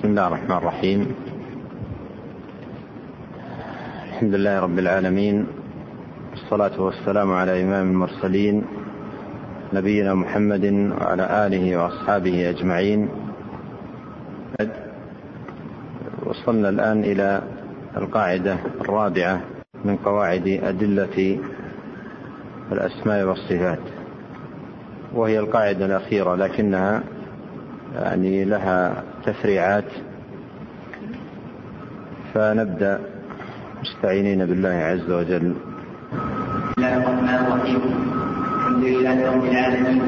بسم الله الرحمن الرحيم. الحمد لله رب العالمين والصلاة والسلام على إمام المرسلين نبينا محمد وعلى آله وأصحابه أجمعين. وصلنا الآن إلى القاعدة الرابعة من قواعد أدلة الأسماء والصفات. وهي القاعدة الأخيرة لكنها يعني لها تفريعات فنبدأ. مستعينين بالله عز وجل. بسم الله الرحمن الرحيم الحمد لله رب العالمين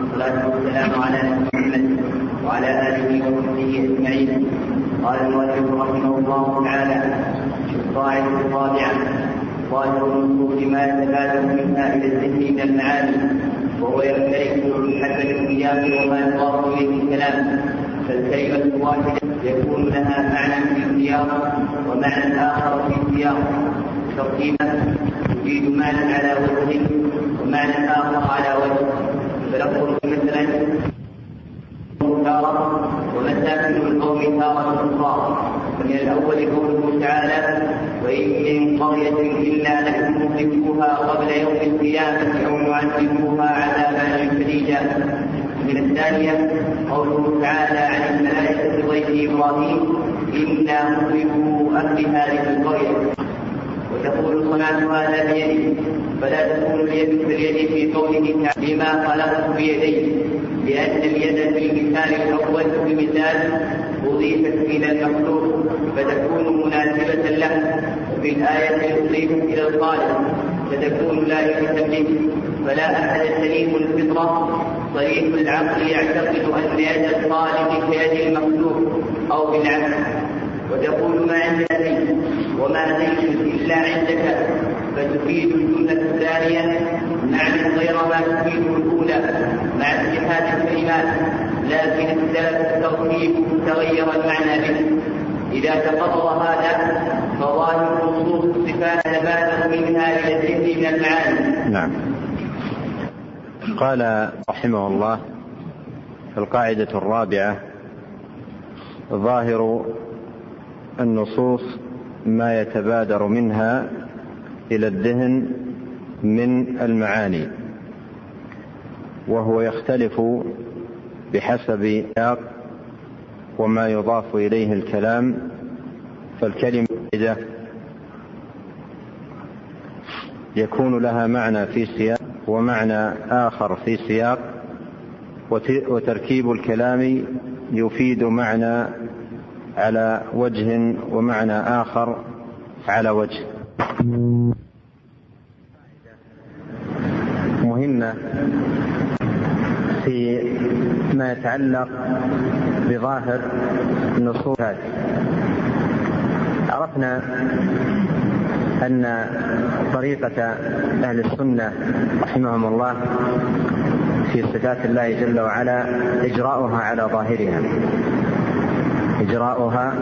والصلاة والسلام على محمد وعلى آله وصحبه أجمعين قال المؤلف رحمه الله تعالى في القاعدة الرابعة ظاهر النصوص ما يتبادر منها إلى الذهن من المعاني وهو يختلف حسب السياق وما يضاف إليه الكلام فالكلمة الواحدة يكون لها معنى في السياق ومعنى آخر في السياق. ترتيبا تفيد معنى على وجه ومعنى آخر على وجه. فلفظ مثلا تارة ومساكن القوم تارة أخرى. ومن الأول قوله تعالى وإن من قرية إلا نحن مهلكوها قبل يوم القيامة أو معذبوها عذابا شديدا. من الثانية قوله تعالى عن الملائكة ضيف إبراهيم إنا مهلكو أهل هذه القرية. وتقول صنعت هذا بيدي. فلا تكون اليد كاليد في قوله تعالى لما خلقت بيدي. لأن اليد في المثال الأول بمثال أضيفت إلى المخلوق فتكون مناسبة له. وفي الآية أضيفت إلى الخالق فتكون لائقة به. فلا أحد سليم الفطرة. صريح العقل يعتقد أن يد الخالق كيد المخلوق أو بالعكس وتقول ما عند زيد وما زيد إلا عندك. فتفيد الجملة الثانية معنى غير ما تفيده الأولى مع اتحاد الكلمات لكن اختلف الترتيب تغير المعنى به. إذا تقرر هذا فظاهر نصوص الصفات تبادر منها إلى الذهن من المعاني. نعم. قال رحمه الله القاعدة الرابعة ظاهر النصوص ما يتبادر منها إلى الذهن من المعاني وهو يختلف بحسب السياق وما يضاف إليه الكلام فالكلمة يكون لها معنى في سياق ومعنى آخر في سياق وتركيب الكلام يفيد معنى على وجه ومعنى آخر على وجه. مهمة في ما يتعلق بظاهر النصوص عرفنا أن طريقة أهل السنة رحمهم الله في صفات الله جل وعلا إجراؤها على ظاهرها. إجراؤها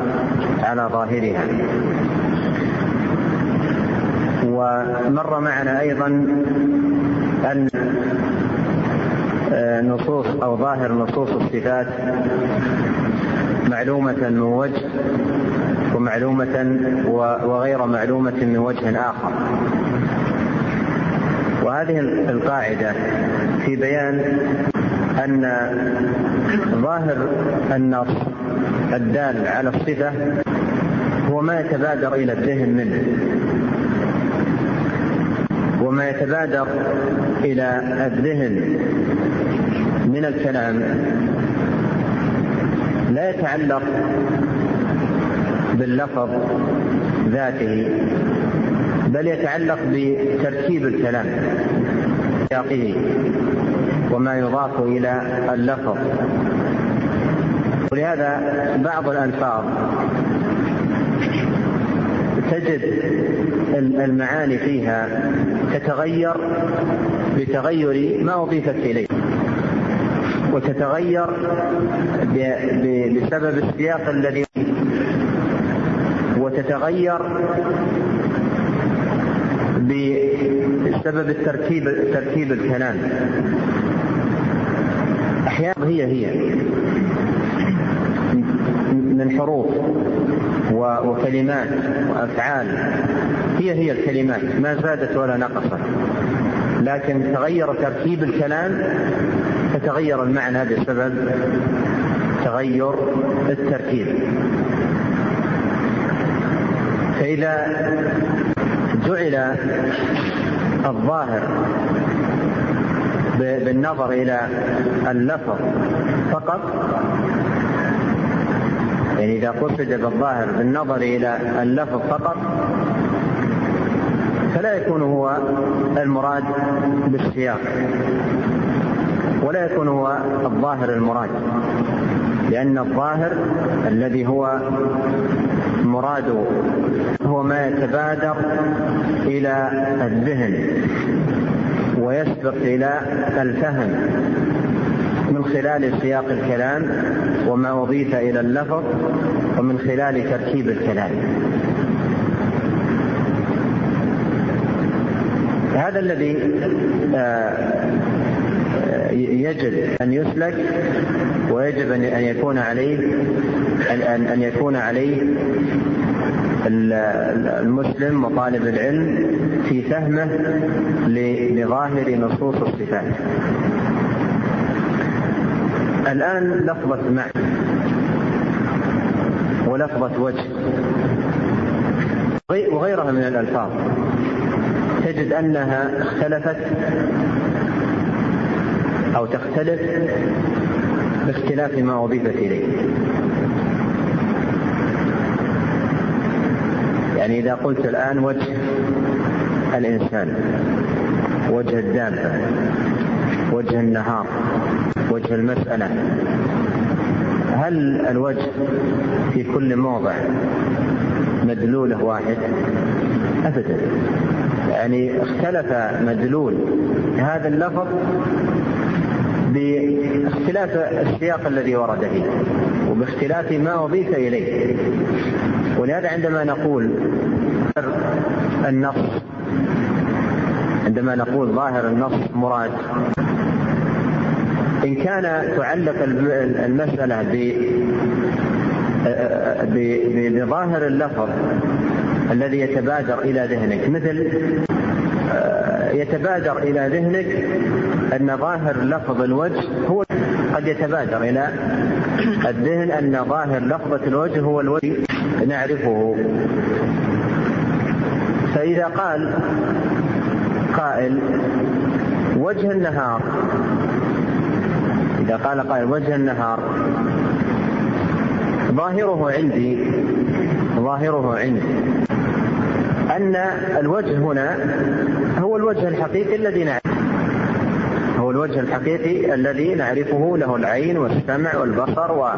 على ظاهرها. ومر معنا أيضا أن نصوص أو ظاهر نصوص الصفات معلومة من وجه ومعلومة وغير معلومة من وجه آخر. وهذه القاعدة في بيان أن ظاهر النص الدال على الصفة هو ما يتبادر إلى الذهن منه وما يتبادر إلى الذهن من الكلام. لا يتعلق باللفظ ذاته بل يتعلق بتركيب الكلام سياقه وما يضاف إلى اللفظ. ولهذا بعض الألفاظ تجد المعاني فيها تتغير بتغير ما أضيفت إليه وتتغير بسبب السياق الذي وتتغير بسبب الترتيب ترتيب الكلام. أحيانا هي هي. من حروف وكلمات وأفعال. هي هي الكلمات. ما زادت ولا نقصت. لكن تغير ترتيب الكلام فتغير المعنى بسبب تغير التركيب. فإذا جعل الظاهر بالنظر إلى اللفظ فقط يعني إذا قصد بالظاهر بالنظر إلى اللفظ فقط فلا يكون هو المراد بالسياق ولا يكون هو الظاهر المراد لأن الظاهر الذي هو مراد هو ما يتبادر إلى الذهن ويسبق إلى الفهم من خلال سياق الكلام وما أضيف إلى اللفظ ومن خلال تركيب الكلام. هذا الذي آه، يجب أن يسلك ويجب أن يكون عليه أن أن يكون عليه المسلم وطالب العلم في فهمه لظاهر نصوص الصفات. الآن لفظة معنى ولفظة وجه. وغيرها من الألفاظ. تجد أنها اختلفت أو تختلف باختلاف ما أضيفت إليه. يعني إذا قلت الآن وجه الإنسان وجه الدابة وجه النهار وجه المسألة هل الوجه في كل موضع مدلوله واحد؟ أبدا. يعني اختلف مدلول هذا اللفظ باختلاف السياق الذي ورد فيه وباختلاف ما أضيف إليه. ولهذا عندما نقول النص عندما نقول ظاهر النص مراد إن كان تعلق المسألة بظاهر اللفظ الذي يتبادر إلى ذهنك مثل يتبادر إلى ذهنك أن ظاهر لفظ الوجه هو قد يتبادر إلى الذهن أن ظاهر لفظة الوجه هو الوجه نعرفه. فإذا قال قائل وجه النهار إذا قال قائل وجه النهار ظاهره عندي ظاهره عندي أن الوجه هنا هو الوجه الحقيقي الذي نعرفه. هو الوجه الحقيقي الذي نعرفه له العين والسمع والبصر و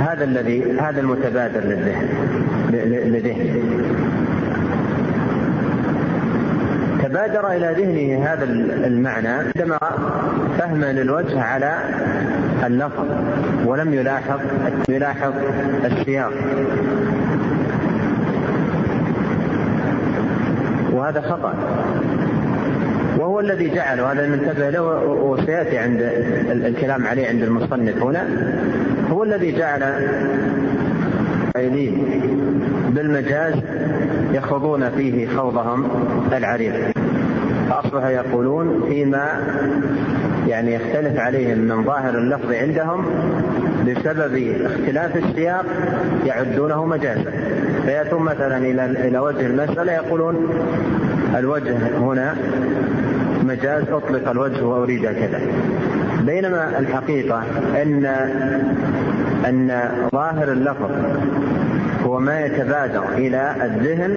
هذا الذي هذا المتبادر للذهن لذهنه. تبادر إلى ذهنه هذا المعنى عندما فهم للوجه على اللفظ ولم يلاحظ يلاحظ السياق. وهذا خطأ. وهو الذي جعل وهذا ننتبه له وسيأتي عند الكلام عليه عند المصنف هنا. هو الذي جعل القائلين بالمجاز يخوضون فيه خوضهم العريض. فأصبح يقولون فيما يعني يختلف عليهم من ظاهر اللفظ عندهم بسبب اختلاف السياق يعدونه مجازا. فيأتون مثلا إلى إلى وجه المسألة يقولون الوجه هنا مجاز أطلق الوجه وأريد كذا. بينما الحقيقة أن أن ظاهر اللفظ هو ما يتبادر إلى الذهن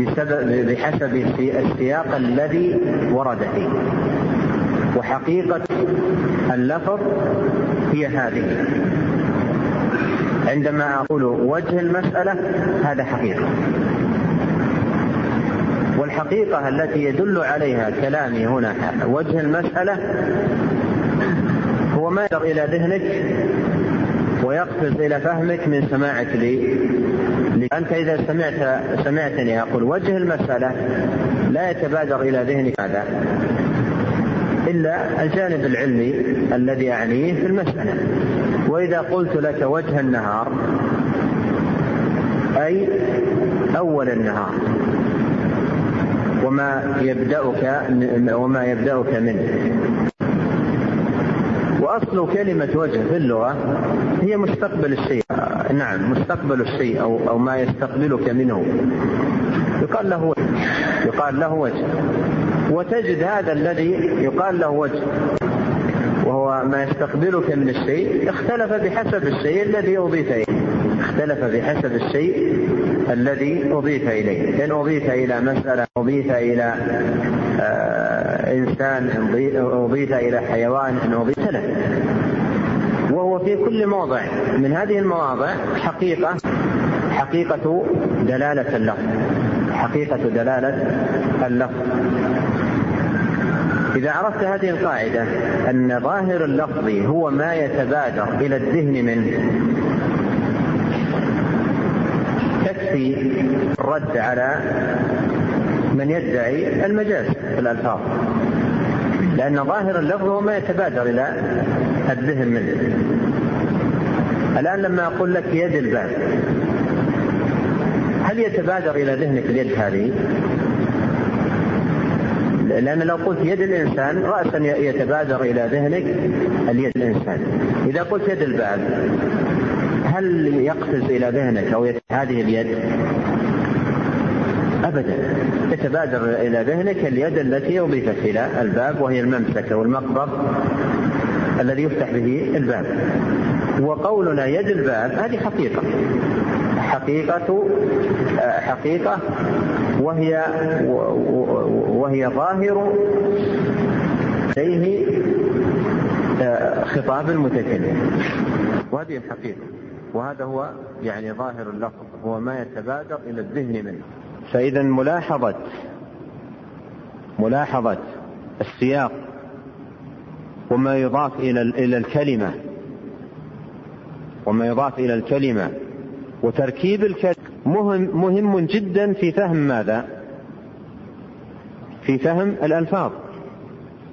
بسبب بحسب السياق الذي ورد فيه. وحقيقة اللفظ هي هذه. عندما أقول وجه المسألة هذا حقيقة. والحقيقة التي يدل عليها كلامي هنا وجه المسألة هو ما يدر إلى ذهنك ويقفز إلى فهمك من سماعك لي. أنت إذا سمعت سمعتني أقول وجه المسألة لا يتبادر إلى ذهنك هذا إلا الجانب العلمي الذي أعنيه في المسألة. وإذا قلت لك وجه النهار أي أول النهار. وما يبدأك وما يبدأك منه. وأصل كلمة وجه في اللغة هي مستقبل الشيء. نعم مستقبل الشيء أو أو ما يستقبلك منه. يقال له يقال له وجه. وتجد هذا الذي يقال له وجه. وهو ما يستقبلك من الشيء اختلف بحسب الشيء الذي أضيف إليه. اختلف بحسب الشيء الذي أضيف إليه. إن أضيف إلى مسألة أضيف إلى آه إنسان أضيف إلى حيوان إن أضيف له. وهو في كل موضع. من هذه المواضع حقيقة حقيقة دلالة اللفظ حقيقة دلالة اللفظ إذا عرفت هذه القاعدة أن ظاهر اللفظ هو ما يتبادر إلى الذهن منه. تكفي الرد على من يدعي المجاز في الألفاظ. لأن ظاهر اللفظ هو ما يتبادر إلى الذهن منه. الآن لما أقول لك يد الباب هل يتبادر إلى ذهنك اليد هذه؟ لأن لو قلت يد الإنسان رأسا يتبادر إلى ذهنك اليد الإنسان. إذا قلت يد الباب هل يقفز إلى ذهنك أو هذه اليد؟ أبدا. يتبادر إلى ذهنك اليد التي أضيفت إلى الباب وهي الممسكة والمقبض الذي يفتح به الباب. وقولنا يد الباب هذه حقيقة. حقيقة حقيقة وهي وهي ظاهر عليه خطاب المتكلم. وهذه الحقيقة. وهذا هو يعني ظاهر اللفظ هو ما يتبادر إلى الذهن منه فإذا ملاحظة ملاحظة السياق وما يضاف إلى إلى الكلمة وما يضاف إلى الكلمة وتركيب الكلمة مهم مهم جدا في فهم ماذا؟ في فهم الألفاظ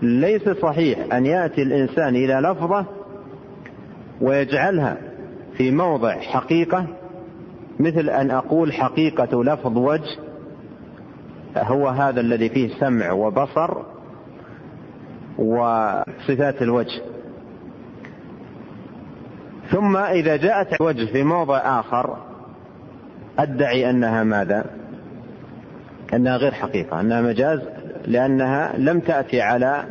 ليس صحيح أن يأتي الإنسان إلى لفظة ويجعلها في موضع حقيقة مثل أن أقول حقيقة لفظ وجه هو هذا الذي فيه سمع وبصر وصفات الوجه ثم إذا جاءت وجه في موضع آخر أدعي أنها ماذا؟ أنها غير حقيقة أنها مجاز لأنها لم تأتي على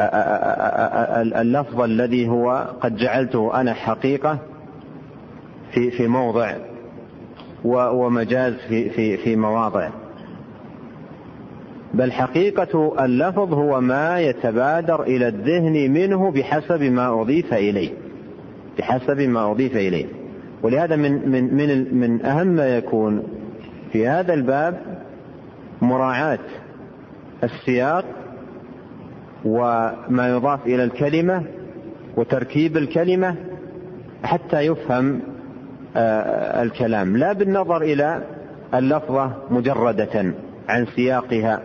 اللفظ الذي هو قد جعلته أنا حقيقة في في موضع ومجاز في في في مواضع. بل حقيقة اللفظ هو ما يتبادر إلى الذهن منه بحسب ما أضيف إليه. بحسب ما أضيف إليه. ولهذا من من من من أهم ما يكون في هذا الباب مراعاة السياق وما يضاف إلى الكلمة وتركيب الكلمة حتى يفهم الكلام. لا بالنظر إلى اللفظة مجردة عن سياقها.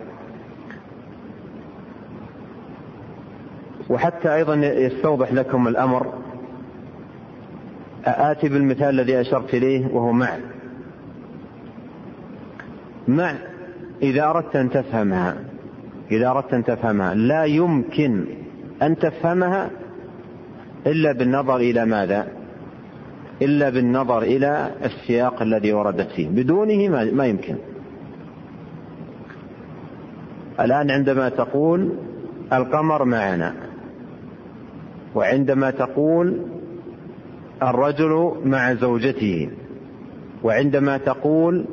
وحتى أيضا يستوضح لكم الأمر. آتي بالمثال الذي أشرت إليه وهو مع. مع إذا أردت أن تفهمها. إذا أردت أن تفهمها. لا يمكن أن تفهمها إلا بالنظر إلى ماذا؟ إلا بالنظر إلى السياق الذي وردت فيه. بدونه ما يمكن. الآن عندما تقول القمر معنا وعندما تقول الرجل مع زوجته وعندما تقول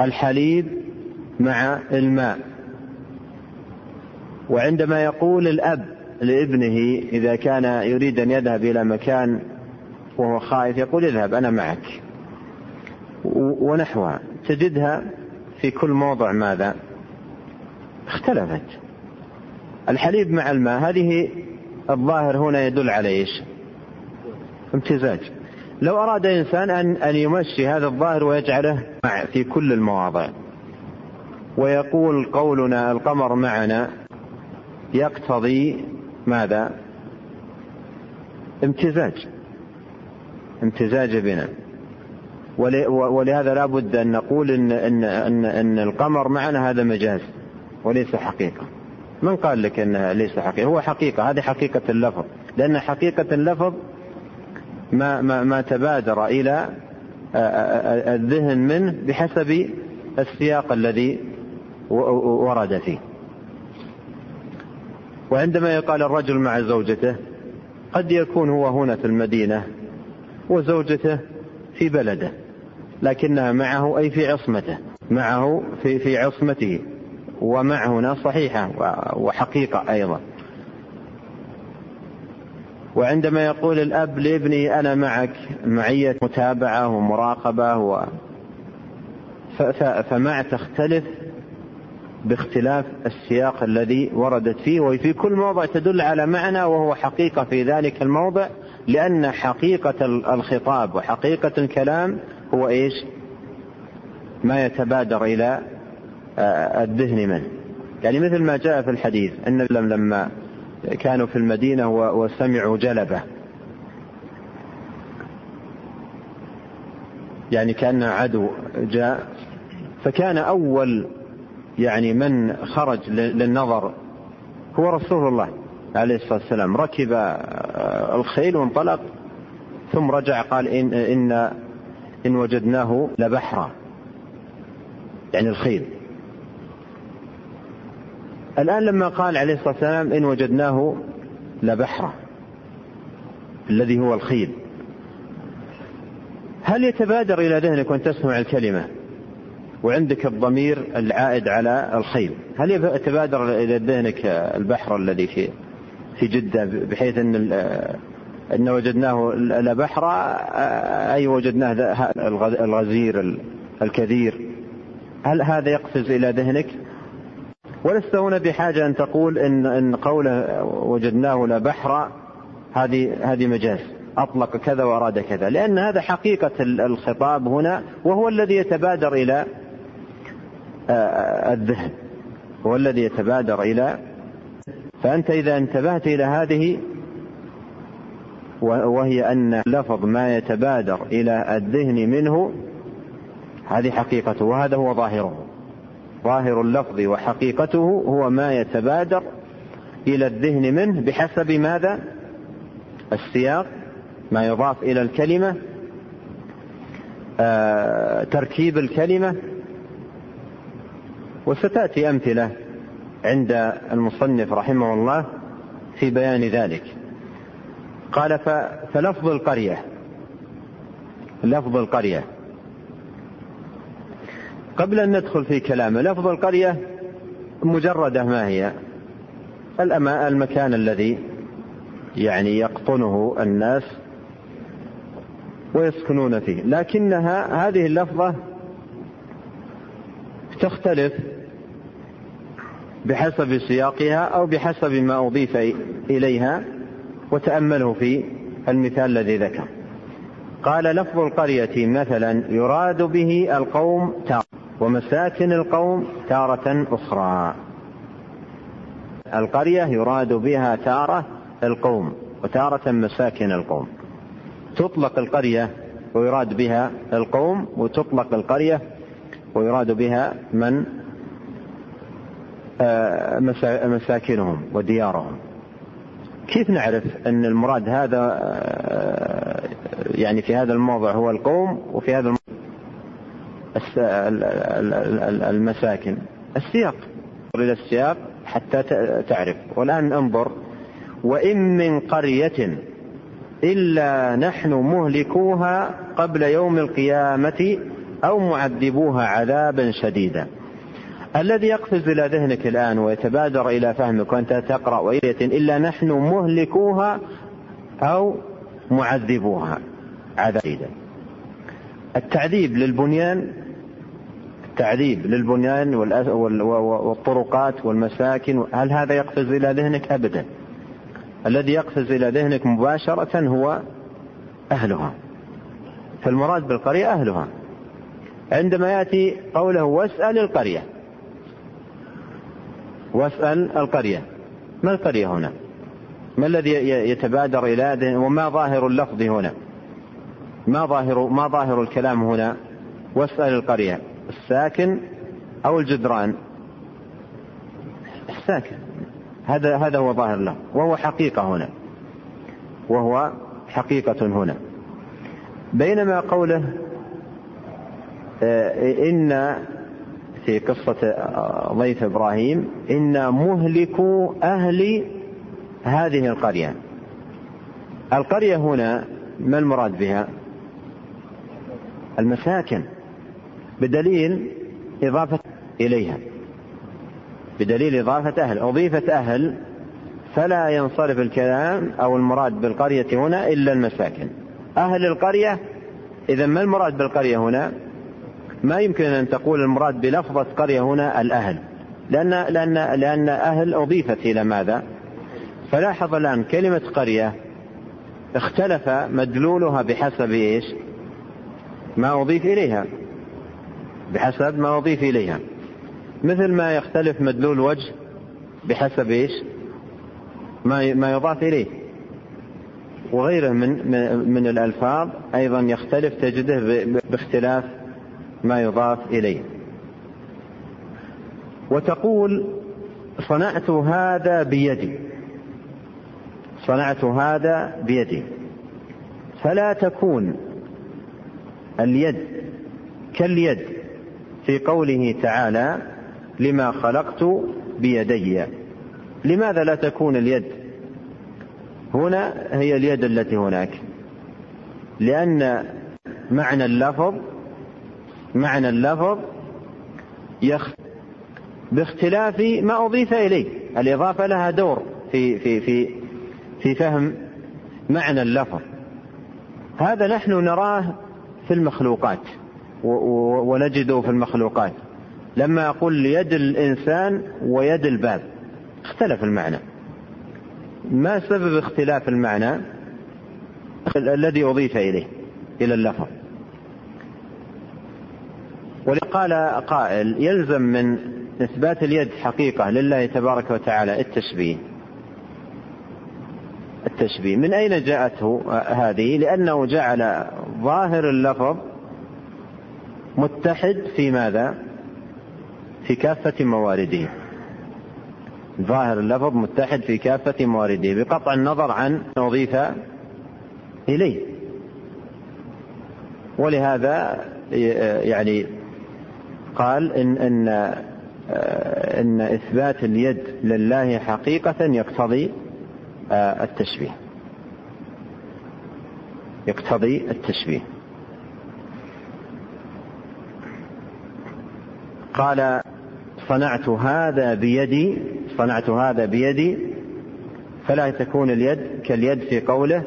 الحليب مع الماء وعندما يقول الأب لابنه إذا كان يريد أن يذهب إلى مكان وهو خائف يقول اذهب أنا معك. ونحوها. تجدها في كل موضع ماذا؟ اختلفت. الحليب مع الماء هذه الظاهر هنا يدل على إيش؟ امتزاج. لو أراد إنسان أن أن يمشي هذا الظاهر ويجعله مع في كل المواضع ويقول قولنا القمر معنا يقتضي ماذا؟ امتزاج. امتزاج بنا ولهذا لا بد أن نقول إن, إن, إن, إن القمر معنا هذا مجاز وليس حقيقة. من قال لك أنها ليس حقيقة؟ هو حقيقة. هذه حقيقة اللفظ. لأن حقيقة اللفظ ما, ما, ما تبادر إلى الذهن منه بحسب السياق الذي ورد فيه. وعندما يقال الرجل مع زوجته قد يكون هو هنا في المدينة وزوجته في بلده لكنها معه أي في عصمته معه في, في عصمته ومع هنا صحيحة وحقيقة أيضا. وعندما يقول الأب لابني أنا معك معية متابعة ومراقبة و فمع تختلف باختلاف السياق الذي وردت فيه وفي كل موضع تدل على معنى وهو حقيقة في ذلك الموضع لأن حقيقة الخطاب وحقيقة الكلام هو إيش؟ ما يتبادر إلى الذهن منه. يعني مثل ما جاء في الحديث أن لما كانوا في المدينة وسمعوا جلبة. يعني كأن عدو جاء فكان أول يعني من خرج للنظر هو رسول الله عليه الصلاة والسلام. ركب الخيل وانطلق ثم رجع قال إن, إن, إن وجدناه لبحرا. يعني الخيل. الآن لما قال عليه الصلاة والسلام إن وجدناه لبحرا الذي هو الخيل هل يتبادر إلى ذهنك وأن تسمع الكلمة؟ وعندك الضمير العائد على الخيل. هل يتبادر إلى ذهنك البحر الذي في في جدة بحيث أن أن وجدناه لبحر أي وجدناه الغزير الكثير؟ هل هذا يقفز إلى ذهنك؟ ولست هنا بحاجة أن تقول إن إن قوله وجدناه لا بحر هذه هذه مجاز. أطلق كذا وأراد كذا. لأن هذا حقيقة الخطاب هنا وهو الذي يتبادر إلى الذهن هو الذي يتبادر إلى فأنت إذا انتبهت إلى هذه وهي أن لفظ ما يتبادر إلى الذهن منه هذه حقيقته وهذا هو ظاهره ظاهر اللفظ وحقيقته هو ما يتبادر إلى الذهن منه بحسب ماذا؟ السياق ما يضاف إلى الكلمة آه، تركيب الكلمة وستأتي أمثلة عند المصنف رحمه الله في بيان ذلك. قال فلفظ القرية لفظ القرية. قبل أن ندخل في كلامه لفظ القرية مجردة ما هي؟ المكان الذي يعني يقطنه الناس ويسكنون فيه. لكنها هذه اللفظة تختلف بحسب سياقها أو بحسب ما أضيف إليها وتأمله في المثال الذي ذكر. قال لفظ القرية مثلا يراد به القوم تارة ومساكن القوم تارة أخرى. القرية يراد بها تارة القوم وتارة مساكن القوم. تطلق القرية ويراد بها القوم وتطلق القرية ويراد بها من آه، مساكنهم وديارهم. كيف نعرف أن المراد هذا آه، يعني في هذا الموضع هو القوم وفي هذا المساكن؟ السياق. إلى السياق حتى تعرف. والآن انظر. وإن من قرية إلا نحن مهلكوها قبل يوم القيامة أو معذبوها عذابا شديدا. الذي يقفز إلى ذهنك الآن ويتبادر إلى فهمك وأنت تقرأ وإية إلا نحن مهلكوها أو معذبوها عذابا التعذيب للبنيان التعذيب للبنيان والطرقات والمساكن هل هذا يقفز إلى ذهنك؟ أبدا. الذي يقفز إلى ذهنك مباشرة هو أهلها. فالمراد بالقرية أهلها. عندما يأتي قوله واسأل القرية. واسأل القرية. ما القرية هنا؟ ما الذي يتبادر إلى وما ظاهر اللفظ هنا؟ ما ظاهر ما ظاهر الكلام هنا؟ واسأل القرية. الساكن أو الجدران؟ الساكن. هذا هذا هو ظاهر له. وهو حقيقة هنا. وهو حقيقة هنا. بينما قوله إن في قصة آه، ضيف إبراهيم إن مهلكوا أهل هذه القرية. القرية هنا ما المراد بها؟ المساكن بدليل إضافة إليها. بدليل إضافة أهل أضيفت أهل فلا ينصرف الكلام أو المراد بالقرية هنا إلا المساكن. أهل القرية إذا ما المراد بالقرية هنا؟ ما يمكن أن تقول المراد بلفظة قرية هنا الأهل لأن لأن لأن أهل أضيفت إلى ماذا؟ فلاحظ الآن كلمة قرية اختلف مدلولها بحسب إيش؟ ما أضيف إليها بحسب ما أضيف إليها مثل ما يختلف مدلول وجه بحسب إيش؟ ما ما يضاف إليه وغيره من من الألفاظ أيضا يختلف تجده باختلاف ما يضاف إليه. وتقول صنعت هذا بيدي. صنعت هذا بيدي. فلا تكون اليد كاليد في قوله تعالى لما خلقت بيدي. لماذا لا تكون اليد؟ هنا هي اليد التي هناك. لأن معنى اللفظ معنى اللفظ يخ باختلاف ما أضيف إليه. الإضافة لها دور في في في في فهم معنى اللفظ. هذا نحن نراه في المخلوقات ونجده في المخلوقات. لما أقول يد الإنسان ويد الباب اختلف المعنى. ما سبب اختلاف المعنى الذي أضيف إليه إلى اللفظ؟ ولقال قائل يلزم من إثبات اليد حقيقة لله تبارك وتعالى التشبيه. التشبيه. من أين جاءته هذه؟ لأنه جعل ظاهر اللفظ متحد في ماذا؟ في كافة موارده ظاهر اللفظ متحد في كافة موارده بقطع النظر عن أضيف إليه. ولهذا يعني قال إن إن إن إثبات اليد لله حقيقة يقتضي التشبيه. يقتضي التشبيه. قال صنعت هذا بيدي صنعت هذا بيدي فلا تكون اليد كاليد في قوله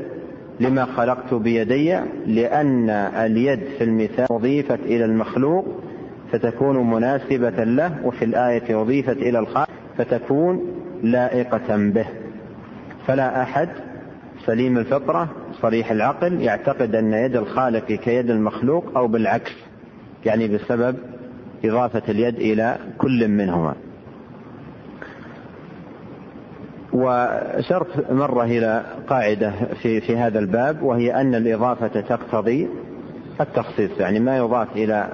لما خلقت بيدي لأن اليد في المثال أضيفت إلى المخلوق فتكون مناسبة له وفي الآية أضيفت إلى الخالق فتكون لائقة به. فلا أحد سليم الفطرة صريح العقل يعتقد أن يد الخالق كيد المخلوق أو بالعكس يعني بسبب إضافة اليد إلى كل منهما. وشرط مرة إلى قاعدة في في هذا الباب وهي أن الإضافة تقتضي التخصيص يعني ما يضاف إلى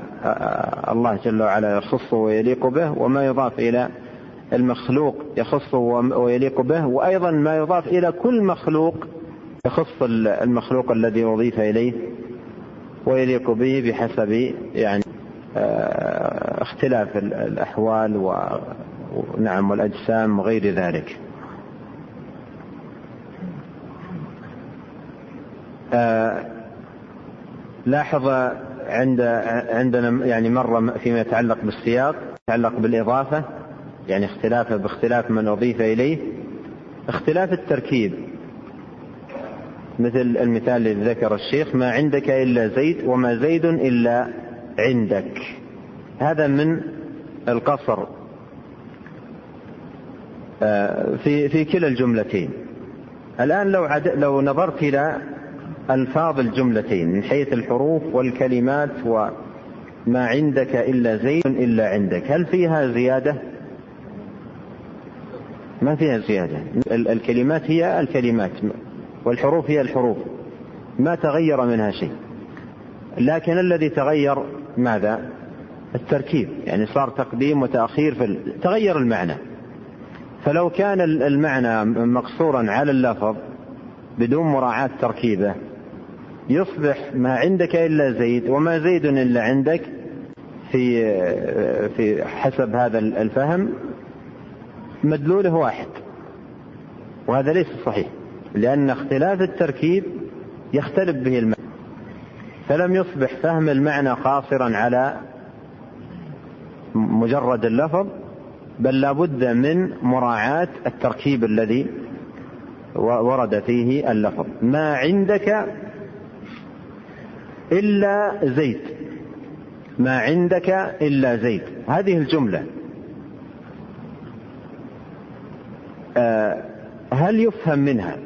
الله جل وعلا يخصه ويليق به وما يضاف إلى المخلوق يخصه ويليق به وأيضا ما يضاف إلى كل مخلوق يخص المخلوق الذي أضيف إليه ويليق به بحسب يعني اختلاف الأحوال ونعم والأجسام وغير ذلك. لاحظ عند عندنا يعني مرة فيما يتعلق بالسياق يتعلق بالإضافة يعني اختلافه باختلاف من أضيف إليه. اختلاف التركيب. مثل المثال الذي ذكر الشيخ ما عندك إلا زيد وما زيد إلا عندك. هذا من القصر. آه، في في كلا الجملتين. الآن لو لو نظرت إلى ألفاظ الجملتين من حيث الحروف والكلمات وما عندك إلا زيد إلا عندك. هل فيها زيادة؟ ما فيها زيادة. الكلمات هي الكلمات والحروف هي الحروف. ما تغير منها شيء. لكن الذي تغير ماذا؟ التركيب. يعني صار تقديم وتأخير في تغير المعنى. فلو كان المعنى مقصورا على اللفظ بدون مراعاة تركيبه يصبح ما عندك إلا زيد وما زيد إلا عندك في في حسب هذا الفهم مدلوله واحد. وهذا ليس صحيح لأن اختلاف التركيب يختلف به المعنى. فلم يصبح فهم المعنى قاصرا على مجرد اللفظ بل لابد من مراعاة التركيب الذي ورد فيه اللفظ. ما عندك إلا زيت ما عندك إلا زيت هذه الجملة. آه، هل يفهم منها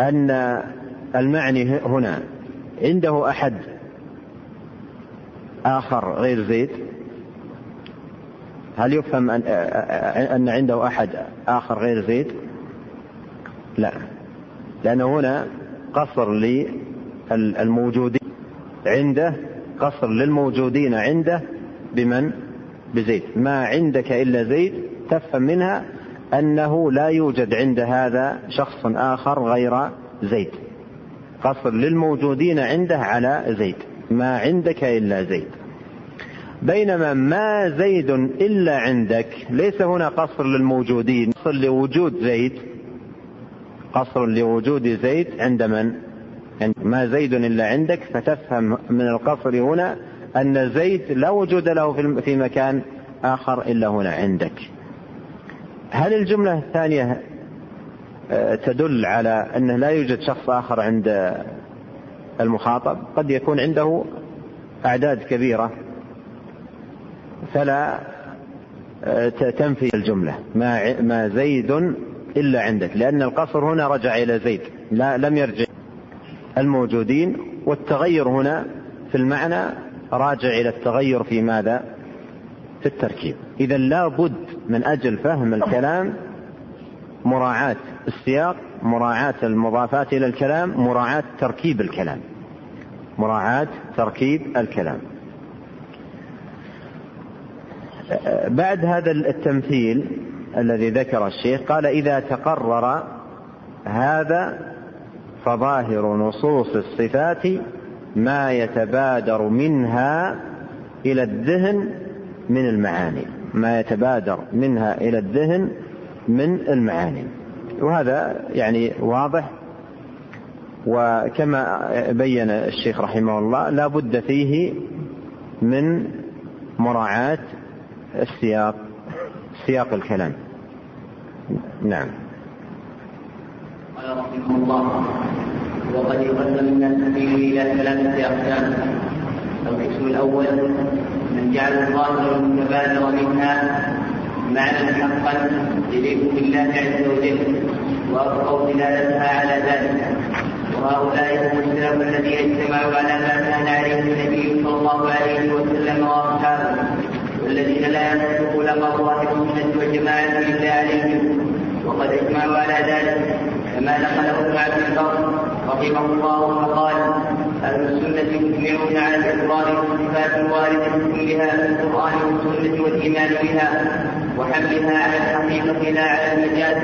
أن المعني هنا عنده أحد آخر غير زيد؟ هل يفهم أن, أن عنده أحد آخر غير زيد؟ لا. لأنه هنا قصر للموجودين عنده قصر للموجودين عنده بمن؟ بزيد. ما عندك إلا زيد تفهم منها أنه لا يوجد عند هذا شخص آخر غير زيد. قصر للموجودين عنده على زيد. ما عندك إلا زيد. بينما ما زيد إلا عندك ليس هنا قصر للموجودين. قصر لوجود زيد. قصر لوجود زيد عند من؟ ما زيد إلا عندك فتفهم من القصر هنا أن زيد لا وجود له في مكان آخر إلا هنا عندك. هل الجملة الثانية آه، تدل على أنه لا يوجد شخص آخر عند المخاطب؟ قد يكون عنده أعداد كبيرة فلا آه، تنفي الجملة. ما زيد إلا عندك لأن القصر هنا رجع إلى زيد لا لم يرجع الموجودين والتغير هنا في المعنى راجع إلى التغير في ماذا؟ في التركيب. إذا لا بد من أجل فهم الكلام مراعاة السياق مراعاة المضافات إلى الكلام مراعاة تركيب الكلام. مراعاة تركيب الكلام. بعد هذا التمثيل الذي ذكر الشيخ قال إذا تقرر هذا فظاهر نصوص الصفات ما يتبادر منها إلى الذهن من المعاني. ما يتبادر منها إلى الذهن من المعاني. وهذا يعني واضح وكما بين الشيخ رحمه الله لا بد فيه من مراعاة السياق سياق الكلام. نعم. قال رحمه الله. وقد يقدم الناس فيه إلى ثلاثة أقسام. القسم الأول من جعل الظاهر المتبادر منها معنى حقا يليق بالله عز وجل وابقوا دلالتها على ذلك. وهؤلاء هم السلف الذين اجتمعوا على ما كان عليه النبي صلى الله عليه وسلم وأصحابه والذين لا يمسك لقى ظاهر السنة والجماعه إلا عليهم. وقد اجمعوا على ذلك. كما نقله ابن عبد البر رحمه الله فقال أهل السنة يجمعون على الإقرار بالصفات الوارده كلها في القرآن والسنة والإيمان بها وحملها على الحقيقة لا على المجاز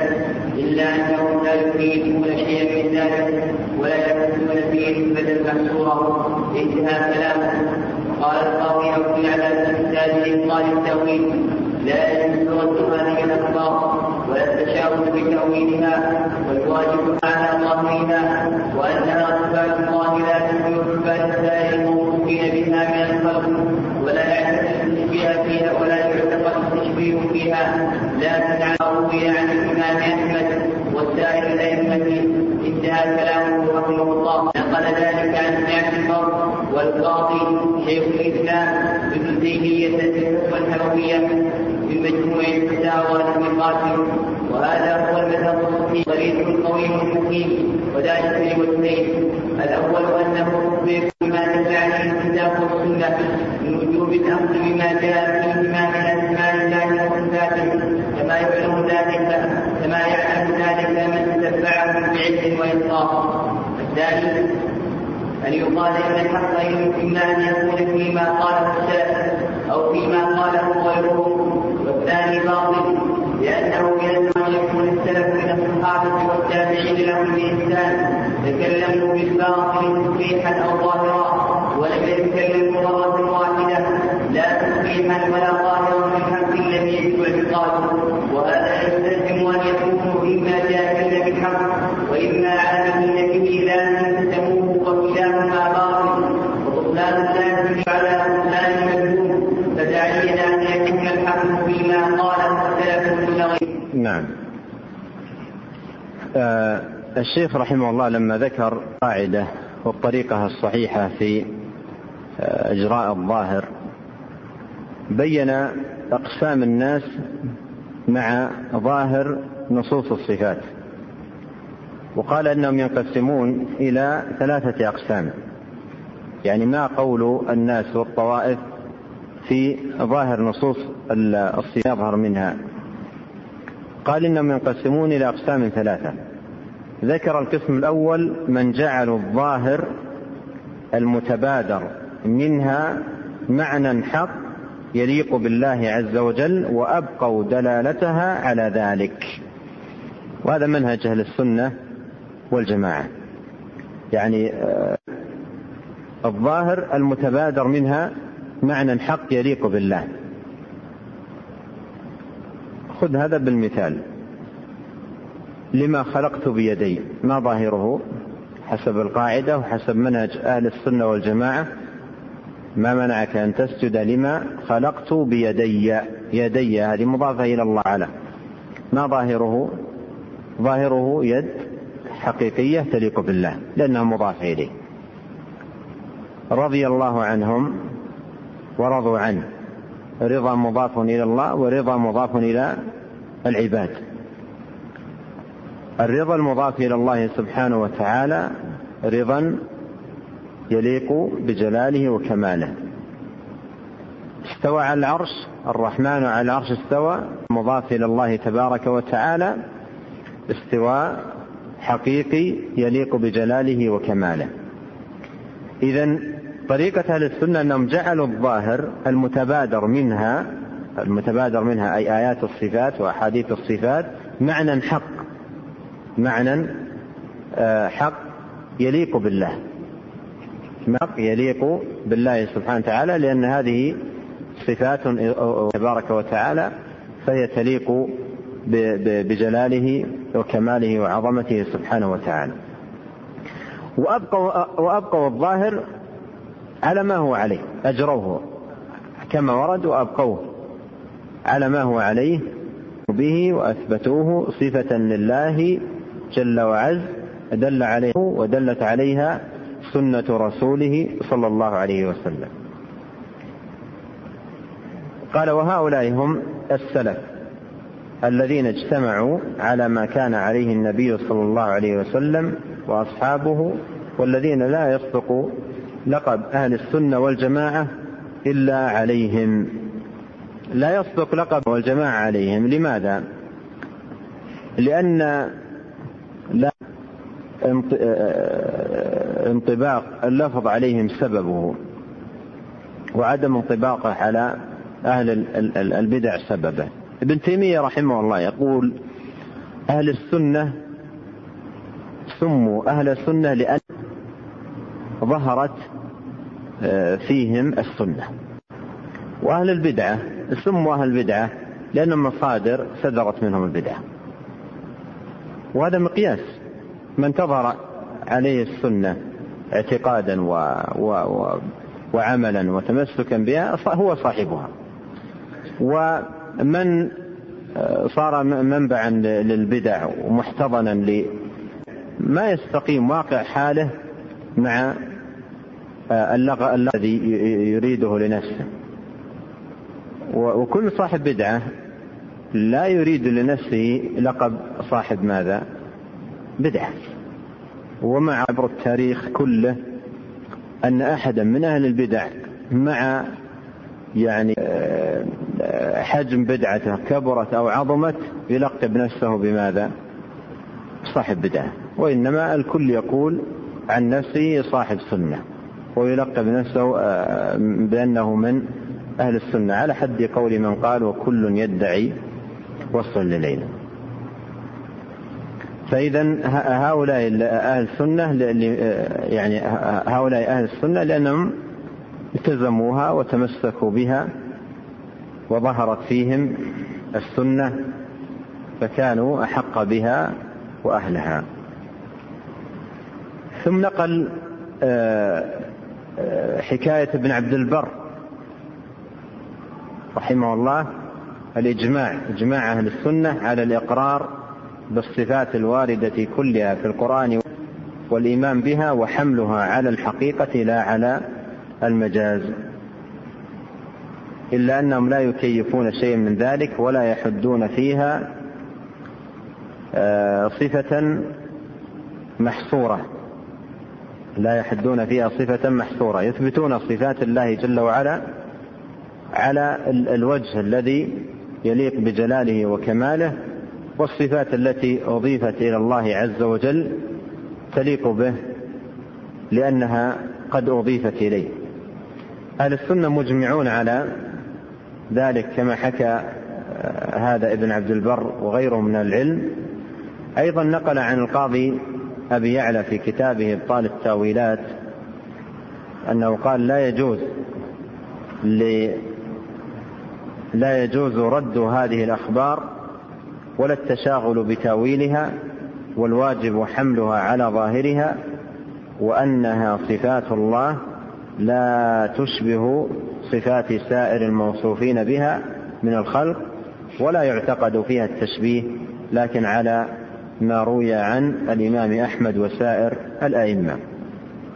إلا انهم لا يفيدون شيئا من ذلك ولا يكتبون فيه نسبه محصوره انتهى كلامه. قال القاضي ابو على تمثال قال التأويل لا يجوز رد هذه الأخبار ولا التشاؤم بتأويلها والواجب على ظاهرها وانها صفات الله لا تكون صفات سائر الموصوفين بها من الخلق ولا يعتقد التشبيه فيها ولا يعتقد التشبيه فيها. لكن على روي عن الامام أحمد وسائر الائمه انتهى كلامه رحمه الله. نقل ذلك عن ابن البر والقاضي شيخ الإسلام ابن تيمية والحرميه في مجموع الفتاوى للمقاتل. وهذا هو الحكم طريق قوي حكيم وذلك لوجهين الأول أنه تخبر بما دل عليه الكتاب والسنة من وجوب الأمر بما جاء فيهما من أسماء الله وصفاته. كما يعلم ذلك كما يعلم ذلك من تتبعه بعلم وانصاف الثاني أن يقال إن الحق يمكن أن يكون فيما قاله أو ظاهرا ولم يتكلموا مرة واحدة لا تصريحا ولا ظاهرا بالحق الذي يجب اعتقاده وهذا يستلزم أن يكونوا إما جاهلين بالحق وإما عالمين به لا تسلموه وكلاهما باطل وبطلان اللازم على بطلان المجنون فتعين أن يكون الحق فيما قاله السلف دون غيره. نعم. آه الشيخ رحمه الله لما ذكر قاعدة والطريقة الصحيحة في آه إجراء الظاهر بين أقسام الناس مع ظاهر نصوص الصفات وقال أنهم ينقسمون إلى ثلاثة أقسام يعني ما قول الناس والطوائف في ظاهر نصوص الصفات يظهر منها قال إنهم ينقسمون إلى أقسام ثلاثة. ذكر القسم الأول من جعلوا الظاهر المتبادر منها معنى حق يليق بالله عز وجل وأبقوا دلالتها على ذلك. وهذا منهج أهل السنة والجماعة. يعني الظاهر المتبادر منها معنى حق يليق بالله. خذ هذا بالمثال. لما خلقت بيدي ما ظاهره؟ حسب القاعدة وحسب منهج أهل السنة والجماعة. ما منعك أن تسجد لما خلقت بيدي؟ يدي هذه مضافة إلى الله على ما ظاهره؟ ظاهره يد حقيقية تليق بالله لأنها مضافة إليه. رضي الله عنهم ورضوا عنه. رضا مضاف إلى الله ورضا مضاف إلى العباد. الرضا المضاف إلى الله سبحانه وتعالى رضا يليق بجلاله وكماله. استوى على العرش الرحمن على العرش استوى مضاف إلى الله تبارك وتعالى استواء حقيقي يليق بجلاله وكماله. إذا طريقة أهل السنة أنهم جعلوا الظاهر المتبادر منها المتبادر منها أي آيات الصفات وأحاديث الصفات معنى حق. معنى حق يليق بالله. حق يليق بالله سبحانه وتعالى لأن هذه صفات تبارك وتعالى فهي تليق بجلاله وكماله وعظمته سبحانه وتعالى. وأبقوا, وأبقوا الظاهر على ما هو عليه أجروه. كما ورد وأبقوه على ما هو عليه به وأثبتوه صفة لله جل وعز دل عليه ودلت عليها سنة رسوله صلى الله عليه وسلم. قال وهؤلاء هم السلف الذين اجتمعوا على ما كان عليه النبي صلى الله عليه وسلم وأصحابه والذين لا يصدق لقب أهل السنة والجماعة إلا عليهم. لا يصدق لقب والجماعه عليهم. لماذا؟ لأن لا. انطباق اللفظ عليهم سببه وعدم انطباقه على أهل البدع سببه. ابن تيمية رحمه الله يقول أهل السنة سموا أهل السنة لأن ظهرت آه، فيهم السنة. وأهل البدعة سموا أهل البدعة لأن مصادر صدرت منهم البدعة. وهذا مقياس. من تظهر عليه السنة اعتقادا و... و... و... وعملا وتمسكا بها هو صاحبها. و من آه، صار منبعا للبدع ومحتضنا ل ما يستقيم واقع حاله مع آه، اللغة الذي يريده لنفسه. وكل صاحب بدعة لا يريد لنفسه لقب صاحب ماذا؟ بدعة. ومع عبر التاريخ كله أن أحدا من أهل البدع مع يعني آه، حجم بدعته كبرت أو عظمت يلقب نفسه بماذا؟ صاحب بدعة. وإنما الكل يقول عن نفسه صاحب سنة. ويلقب نفسه آه، بأنه من أهل السنة. على حد قول من قال وكل يدعي وصل لليلى فإذا هؤلاء أهل السنة يعني هؤلاء أهل السنة لأنهم التزموها وتمسكوا بها وظهرت فيهم السنة فكانوا أحق بها وأهلها. ثم نقل آه، آه، حكاية ابن عبد البر رحمه الله الإجماع إجماع أهل السنة على الإقرار بالصفات الواردة كلها في القرآن والإيمان بها وحملها على الحقيقة لا على المجاز. إلا أنهم لا يكيفون شيئا من ذلك ولا يحدون فيها آه، صفة محصورة. لا يحدون فيها صفة محصورة. يثبتون صفات الله جل وعلا على الوجه الذي يليق بجلاله وكماله والصفات التي أضيفت إلى الله عز وجل تليق به لأنها قد أضيفت إليه. أهل السنة مجمعون على ذلك كما حكى هذا ابن عبد البر وغيره من العلم. أيضا نقل عن القاضي أبي يعلى في كتابه إبطال التأويلات أنه قال لا يجوز لا يجوز رد هذه الأخبار ولا التشاغل بتأويلها والواجب حملها على ظاهرها وأنها صفات الله لا تشبه صفات سائر الموصوفين بها من الخلق ولا يعتقد فيها التشبيه لكن على ما روي عن الإمام أحمد وسائر الأئمة.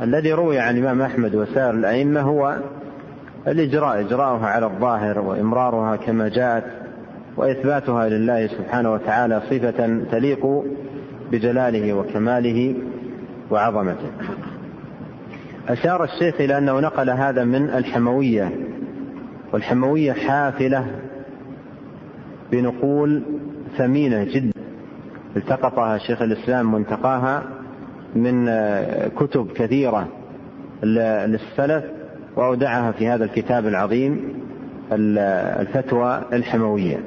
الذي روي عن الإمام أحمد وسائر الأئمة هو الإجراء إجراؤها على الظاهر وإمرارها كما جاءت وإثباتها لله سبحانه وتعالى صفة تليق بجلاله وكماله وعظمته. أشار الشيخ إلى أنه نقل هذا من الحموية والحموية حافلة بنقول ثمينة جدا. التقطها شيخ الإسلام منتقاها من كتب كثيرة للسلف وأودعها في هذا الكتاب العظيم الفتوى الحموية.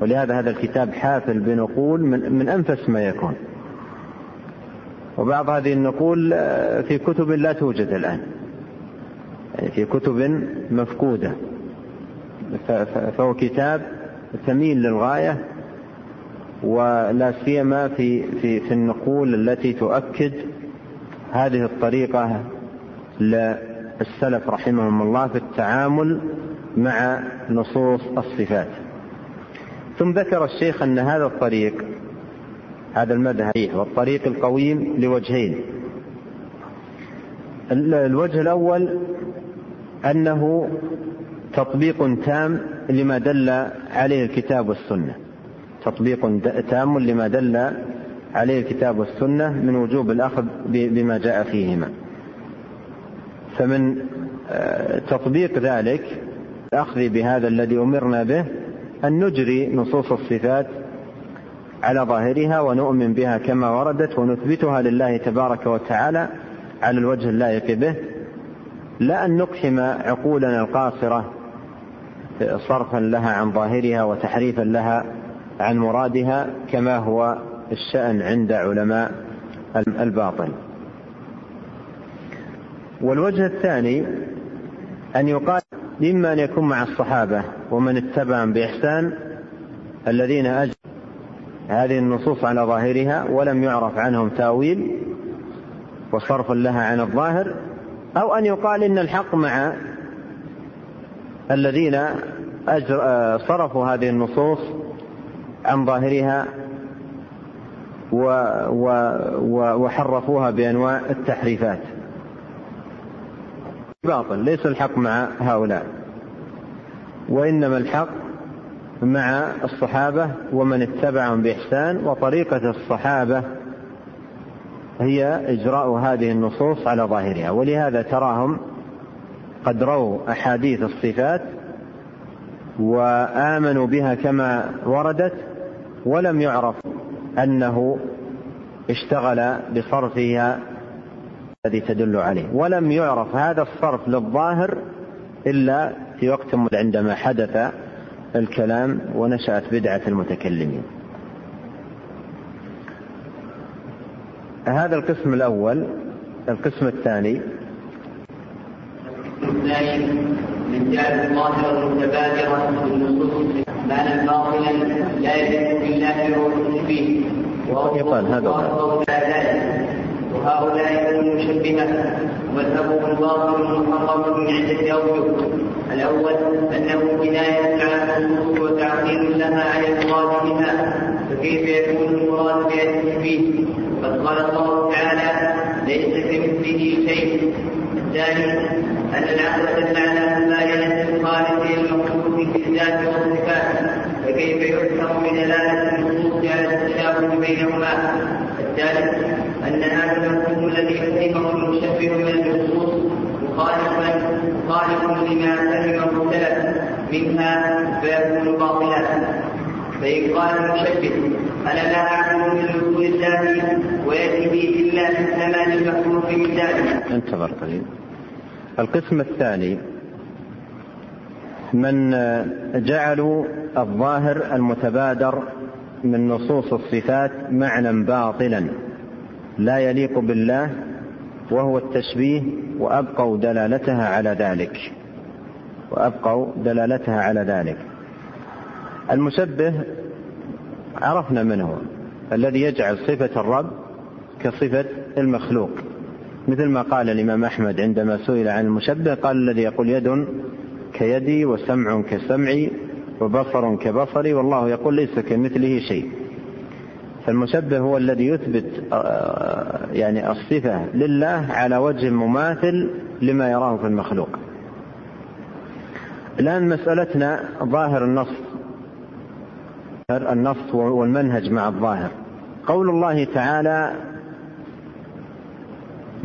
ولهذا هذا الكتاب حافل بنقول من, من أنفس ما يكون. وبعض هذه النقول في كتب لا توجد الآن. يعني في كتب مفقودة. فهو كتاب ثمين للغاية ولا سيما في في في النقول التي تؤكد هذه الطريقة للسلف رحمهم الله في التعامل مع نصوص الصفات. ثم ذكر الشيخ أن هذا الطريق هذا المذهب والطريق القويم لوجهين. الوجه الأول أنه تطبيق تام لما دل عليه الكتاب والسنة. تطبيق تام لما دل عليه الكتاب والسنة من وجوب الأخذ بما جاء فيهما. فمن آه، تطبيق ذلك الأخذ بهذا الذي أمرنا به أن نجري نصوص الصفات على ظاهرها ونؤمن بها كما وردت ونثبتها لله تبارك وتعالى على الوجه اللائق به. لا أن نقحم عقولنا القاصرة صرفا لها عن ظاهرها وتحريفا لها عن مرادها كما هو الشأن عند علماء الباطل. والوجه الثاني أن يقال إما أن يكون مع الصحابة ومن اتبعهم بإحسان الذين أجل هذه النصوص على ظاهرها ولم يعرف عنهم تأويل وصرف لها عن الظاهر أو أن يقال إن الحق مع الذين أجر صرفوا هذه النصوص عن ظاهرها و و وحرفوها بأنواع التحريفات. باطل ليس الحق مع هؤلاء. وإنما الحق مع الصحابة ومن اتبعهم بإحسان وطريقة الصحابة هي إجراء هذه النصوص على ظاهرها. ولهذا تراهم قد رووا أحاديث الصفات وآمنوا بها كما وردت ولم يعرف أنه اشتغل بصرفها الذي تدل عليه. ولم يعرف هذا الصرف للظاهر إلا في وقت عندما حدث الكلام ونشأت بدعة المتكلمين. هذا القسم الأول القسم الثاني. الثاني من جعل الظاهر المتبادرة بالنصوص معنى باطلا لا يليق بالله وهو فيه يقال هذا وهؤلاء هم المشبهة ومذهبهم الباطل محرم من عدة أوجه الأول أنه كناية عن النصوص وتعطيل لها عن المراد بها فكيف يكون المراد التشبيه قد قال الله تعالى ليس كمثله شيء. الثاني أن العقل المعنى لا ينزل الخالق المخلوق في الذات والصفات فكيف يفهم من دلالة النصوص على التشابه بينهما؟ الثالث أن هذا المفهوم الذي فهمه المشبه من النصوص مخالفا مخالف لما فهمه السلف منها فيكون باطلا فإن قال المشبه أنا لا أعلم من رسول الله ويأتي به إلا في الزمان المخلوق من ذلك. انتظر قليل. القسم الثاني من جعلوا الظاهر المتبادر من نصوص الصفات معنى باطلا لا يليق بالله وهو التشبيه وأبقوا دلالتها على ذلك. وأبقوا دلالتها على ذلك. المشبه عرفنا من هو الذي يجعل صفة الرب كصفة المخلوق. مثل ما قال الإمام أحمد عندما سئل عن المشبه قال الذي يقول يد كيدي وسمع كسمعي وبصر كبصري والله يقول ليس كمثله شيء. فالمشبه هو الذي يثبت آه، يعني الصفة لله على وجه مماثل لما يراه في المخلوق. الآن مسألتنا ظاهر النص النص والمنهج مع الظاهر. قول الله تعالى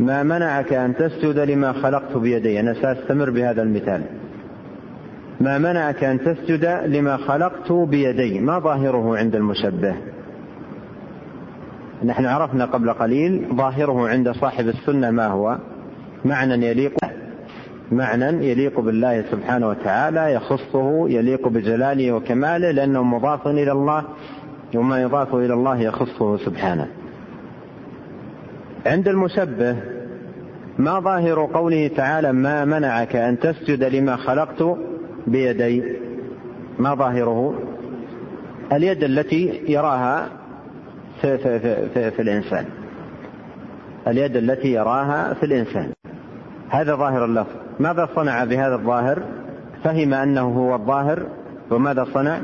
ما منعك أن تسجد لما خلقت بيدي. أنا سأستمر بهذا المثال. ما منعك أن تسجد لما خلقت بيدي. ما ظاهره عند المشبه؟ نحن عرفنا قبل قليل ظاهره عند صاحب السنة ما هو؟ معنى يليق معنى يليق بالله سبحانه وتعالى يخصه يليق بجلاله وكماله لأنه مضاف إلى الله وما يضاف إلى الله يخصه سبحانه. عند المشبه ما ظاهر قوله تعالى ما منعك أن تسجد لما خلقت بيدي؟ ما ظاهره؟ اليد التي يراها في, في, في, في, في الإنسان. اليد التي يراها في الإنسان. هذا ظاهر اللفظ. ماذا صنع بهذا الظاهر؟ فهم أنه هو الظاهر وماذا صنع؟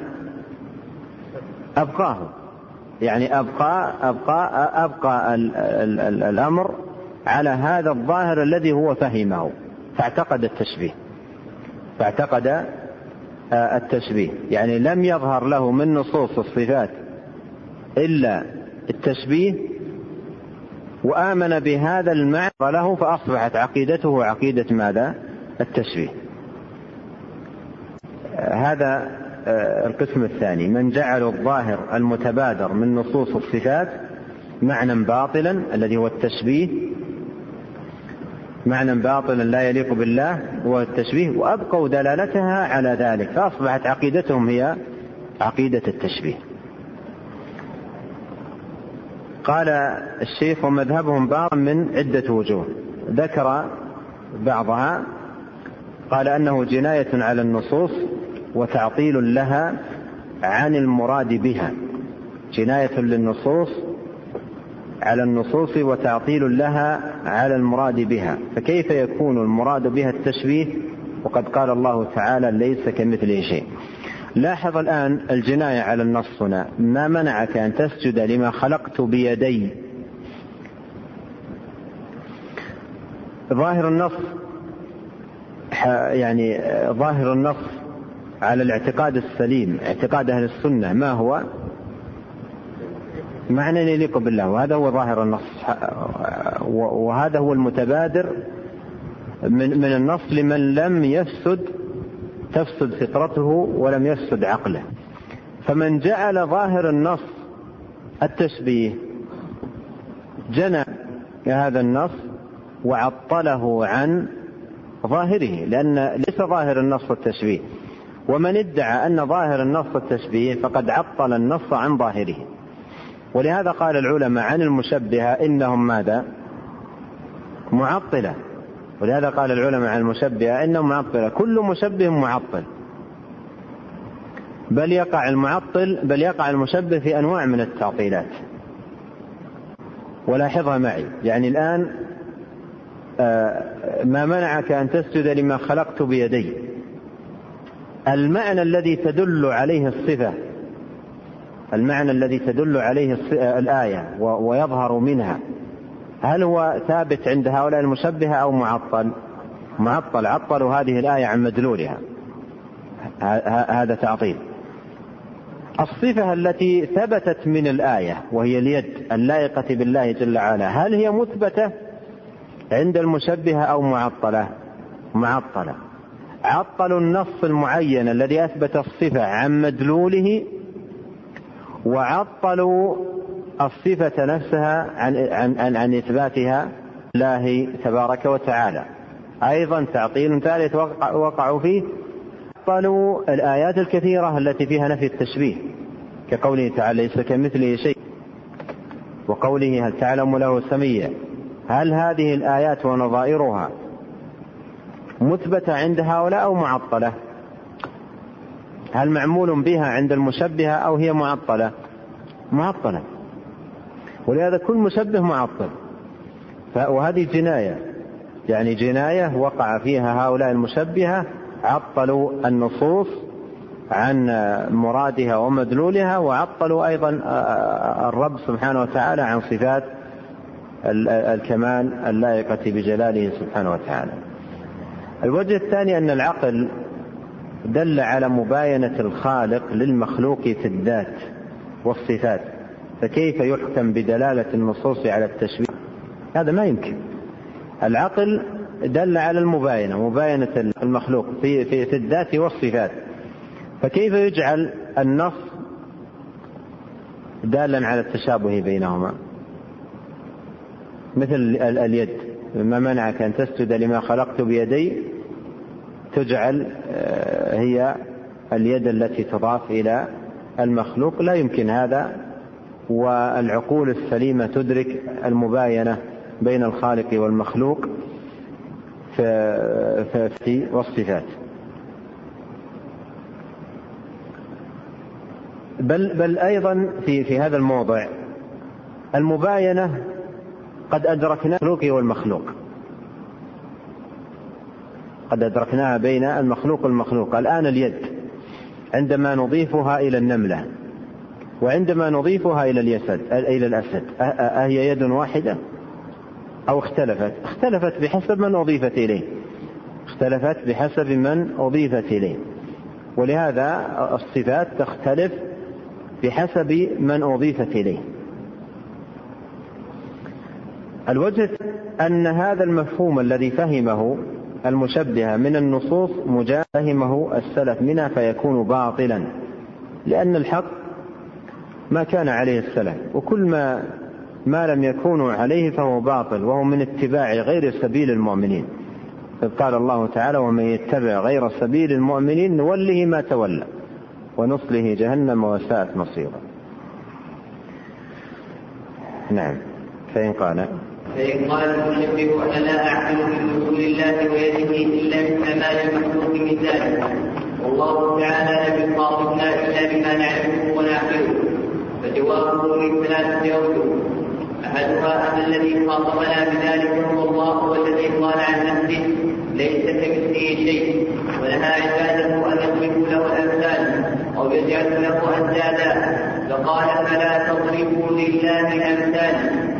أبقاه. يعني أبقى أبقى أبقى ال ال ال الأمر على هذا الظاهر الذي هو فهمه. فاعتقد التشبيه. فاعتقد آه، التشبيه. يعني لم يظهر له من نصوص الصفات إلا التشبيه وآمن بهذا المعنى له فأصبحت عقيدته عقيدة ماذا؟ التشبيه. هذا آه، القسم الثاني من جعل الظاهر المتبادر من نصوص الصفات معنى باطلا الذي هو التشبيه معنى باطلا لا يليق بالله هو التشبيه وأبقوا دلالتها على ذلك فأصبحت عقيدتهم هي عقيدة التشبيه قال الشيخ ومذهبهم باطل من عدة وجوه. ذكر بعضها قال أنه جناية على النصوص وتعطيل لها عن المراد بها. جناية للنصوص على النصوص وتعطيل لها على المراد بها. فكيف يكون المراد بها التشبيه؟ وقد قال الله تعالى ليس كمثله شيء. لاحظ الآن الجناية على النص هنا. ما منعك أن تسجد لما خلقت بيدي؟ ظاهر النص يعني ظاهر النص على الاعتقاد السليم اعتقاد أهل السنة. ما هو؟ معنى يليق بالله. وهذا هو ظاهر النص. وهذا هو المتبادر من من النص لمن لم يفسد تفسد فطرته ولم يفسد عقله. فمن جعل ظاهر النص التشبيه جنى هذا النص وعطله عن ظاهره لأن ليس ظاهر النص التشبيه ومن ادعى أن ظاهر النص التشبيه فقد عطل النص عن ظاهره. ولهذا قال العلماء عن المشبهة إنهم ماذا؟ معطلة. ولهذا قال العلماء عن المشبهة إنهم معطلة كل مشبه معطل. بل يقع المعطل بل يقع المشبه في أنواع من التعطيلات. ولاحظها معي يعني الآن آه، ما منعك أن تسجد لما خلقت بيدي. المعنى الذي تدل عليه الصفة المعنى الذي تدل عليه الآية ويظهر منها. هل هو ثابت عند هؤلاء المشبهة أو معطل؟ معطل عطلوا هذه الآية عن مدلولها. هذا تعطيل. الصفة التي ثبتت من الآية وهي اليد اللائقة بالله جل وعلا هل هي مثبتة؟ عند المشبهة أو معطلة؟ معطلة. عطلوا النص المعين الذي أثبت الصفة عن مدلوله وعطلوا الصفة نفسها عن عن عن, عن إثباتها الله تبارك وتعالى. أيضا تعطيل ثالث وقعوا فيه عطلوا الآيات الكثيرة التي فيها نفي التشبيه كقوله تعالى ليس كمثله شيء وقوله هل تعلم له سميا هل هذه الآيات ونظائرها مثبتة عند هؤلاء أو معطلة؟ هل معمول بها عند المشبهة أو هي معطلة؟ معطلة. ولهذا كل مشبه معطل. وهذه جناية. يعني جناية وقع فيها هؤلاء المشبهة عطلوا النصوص عن مرادها ومدلولها وعطلوا أيضا الرب سبحانه وتعالى عن صفات الكمال اللائقة بجلاله سبحانه وتعالى. الوجه الثاني أن العقل دل على مباينة الخالق للمخلوق في الذات والصفات. فكيف يحكم بدلالة النصوص على التشبيه؟ هذا ما يمكن. العقل دل على المباينة مباينة المخلوق في, في, في الذات والصفات. فكيف يجعل النص دالا على التشابه بينهما؟ مثل اليد ما منعك أن تسجد لما خلقت بيدي؟ تجعل آه، هي اليد التي تضاف إلى المخلوق. لا يمكن هذا والعقول السليمة تدرك المباينة بين الخالق والمخلوق في والصفات. بل بل أيضا في في هذا الموضع المباينة قد أدركنا المخلوق والمخلوق. قد أدركناها بين المخلوق والمخلوق. الآن اليد عندما نضيفها إلى النملة. وعندما نضيفها إلى اليسد إلى الأسد أهي يد واحدة؟ أو اختلفت؟ اختلفت بحسب من أضيفت إليه. اختلفت بحسب من أضيفت إليه. ولهذا الصفات تختلف بحسب من أضيفت إليه. الوجه أن هذا المفهوم الذي فهمه المشبهة من النصوص فهمه السلف منها فيكون باطلا لأن الحق ما كان عليه السلف. وكل ما ما لم يكونوا عليه فهو باطل وهو من اتباع غير سبيل المؤمنين. إذ قال الله تعالى ومن يتبع غير سبيل المؤمنين نوله ما تولى ونصله جهنم وساءت مصيرا نعم. فإن قال فإن قال المشبه أنا لا أعقل من رسول الله ويده إلا مثل ما المخلوق من ذلك والله تعالى لم يخاطبنا إلا بما نعرفه ونعقله. فجوابه من ثلاثة أوجه أحدها أن الذي خاطبنا بذلك هو الله هو الذي قال عن نفسه ليس كمثله شيء. ونهى عبادة أن يضربوا له الأمثال أو يجعلوا له أندادا. فقال فلا تضربوا لله الأمثال؟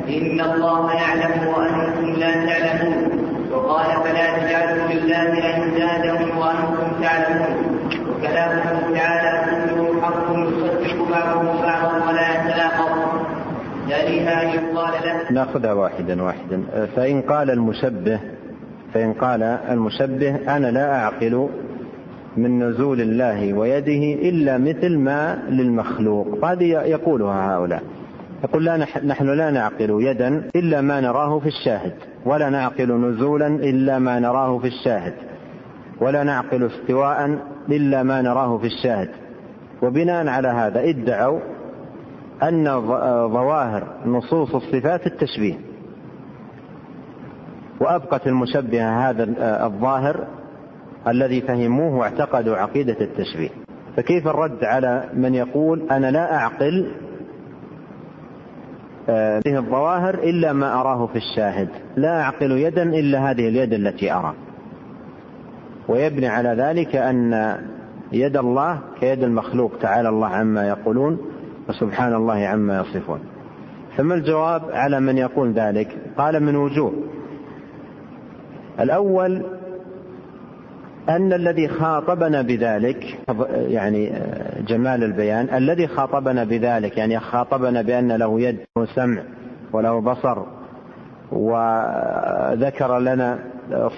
إن الله يعلم وأنتم لا تعلمون وقال فلا تجعلوا لله أندادا وأنتم تعلمون وكلامه تعالى كله حق يصدق بعضه بعضا ولا يتناقض ناخذها واحدا واحدا. فإن قال المشبه فإن قال المشبه أنا لا أعقل من نزول الله ويده إلا مثل ما للمخلوق. هذه يقولها هؤلاء. يقول لا نحن لا نعقل يدا إلا ما نراه في الشاهد ولا نعقل نزولا إلا ما نراه في الشاهد ولا نعقل استواء إلا ما نراه في الشاهد. وبناء على هذا ادعوا أن ظواهر نصوص الصفات التشبيه. وأبقت المشبهة هذا الظاهر الذي فهموه واعتقدوا عقيدة التشبيه. فكيف الرد على من يقول أنا لا أعقل هذه آه، الظواهر إلا ما أراه في الشاهد؟ لا أعقل يدا إلا هذه اليد التي أرى. ويبني على ذلك أن يد الله كيد المخلوق تعالى الله عما يقولون وسبحان الله عما يصفون. فما الجواب على من يقول ذلك. قال من وجوه. الأول أن الذي خاطبنا بذلك يعني جمال البيان الذي خاطبنا بذلك يعني خاطبنا بأن له يد وسمع وله بصر وذكر لنا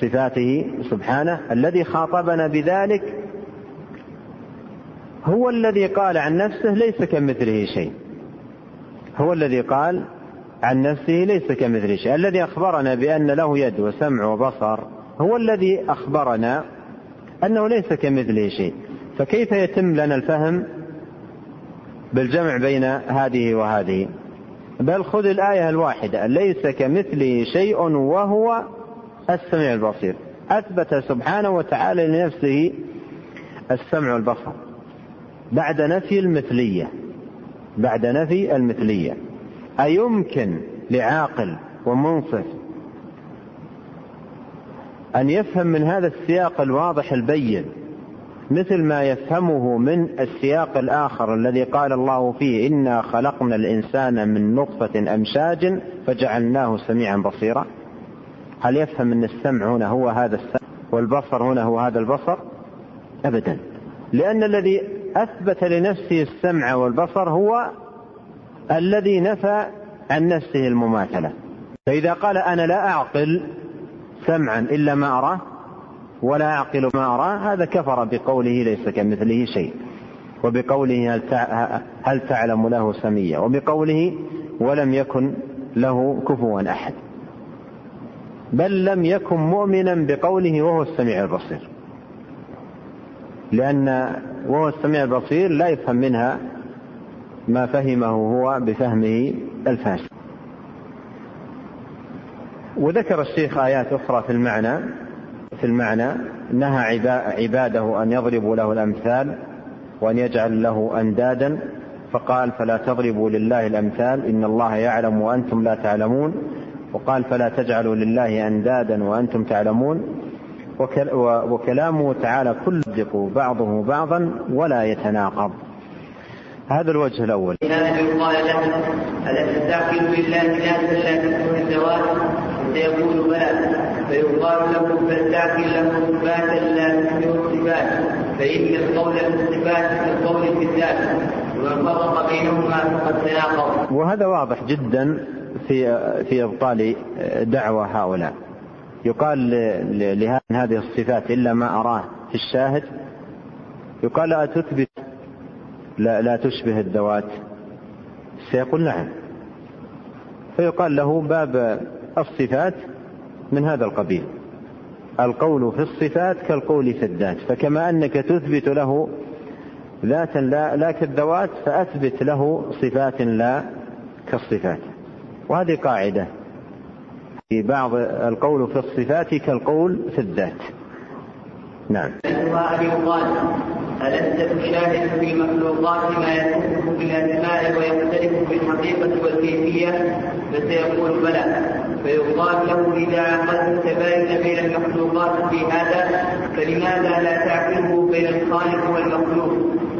صفاته سبحانه الذي خاطبنا بذلك هو الذي قال عن نفسه ليس كمثله شيء. هو الذي قال عن نفسه ليس كمثله شيء. الذي أخبرنا بأن له يد وسمع وبصر هو الذي أخبرنا أنه ليس كمثله شيء. فكيف يتم لنا الفهم بالجمع بين هذه وهذه؟ بل خذ الآية الواحدة ليس كمثله شيء وهو السميع البصير. أثبت سبحانه وتعالى لنفسه السمع والبصر. بعد نفي المثلية. بعد نفي المثلية. أيمكن لعاقل ومنصف أن يفهم من هذا السياق الواضح البين مثل ما يفهمه من السياق الآخر الذي قال الله فيه إنا خلقنا الإنسان من نطفة أمشاج فجعلناه سميعا بصيرا. هل يفهم أن السمع هنا هو هذا السمع والبصر هنا هو هذا البصر؟ أبدا. لأن الذي أثبت لنفسه السمع والبصر هو الذي نفى عن نفسه المماثلة. فإذا قال أنا لا أعقل سمعا إلا ما أراه ولا أعقل ما أراه هذا كفر بقوله ليس كمثله شيء. وبقوله هل, هل تعلم له سميا؟ وبقوله ولم يكن له كفوا أحد. بل لم يكن مؤمنا بقوله وهو السميع البصير. لأن وهو السميع البصير لا يفهم منها ما فهمه هو بفهمه الفاسد. وذكر الشيخ آيات أخرى في المعنى في المعنى نهى عباده أن يضربوا له الأمثال وأن يجعل له أندادا فقال فلا تضربوا لله الأمثال إن الله يعلم وأنتم لا تعلمون. وقال فلا تجعلوا لله أندادا وأنتم تعلمون. وكلامه تعالى كل يصدق بعضه بعضا ولا يتناقض. هذا الوجه الأول. قال له ألا تستعقل بالله لا تكون الزواج فيقول بلى فيقال له فلتعقل له صفاتا لا تشبه الصفات فإن القول في الصفات كالقول في الذات ومن فرق بينهما فقد تناقض. وهذا واضح جدا في في إبطال دعوى هؤلاء. يقال لهذه الصفات إلا ما أراه في الشاهد يقال لا تثبت لا, لا تشبه الذوات. سيقول نعم. فيقال له باب الصفات من هذا القبيل. القول في الصفات كالقول في الذات. فكما أنك تثبت له ذاتا لا, لا كالذوات فأثبت له صفات لا كالصفات. وهذه قاعدة. في بعض القول في الصفات كالقول في الذات. نعم. يقال ألست تشاهد في المخلوقات ما يكون بالأسماء ويختلف في الحقيقة والكيفية؟ فسيقول بلى. فيقال له إذا عقدت تباين بين المخلوقات في هذا فلماذا لا تعقله بين الخالق والمخلوق؟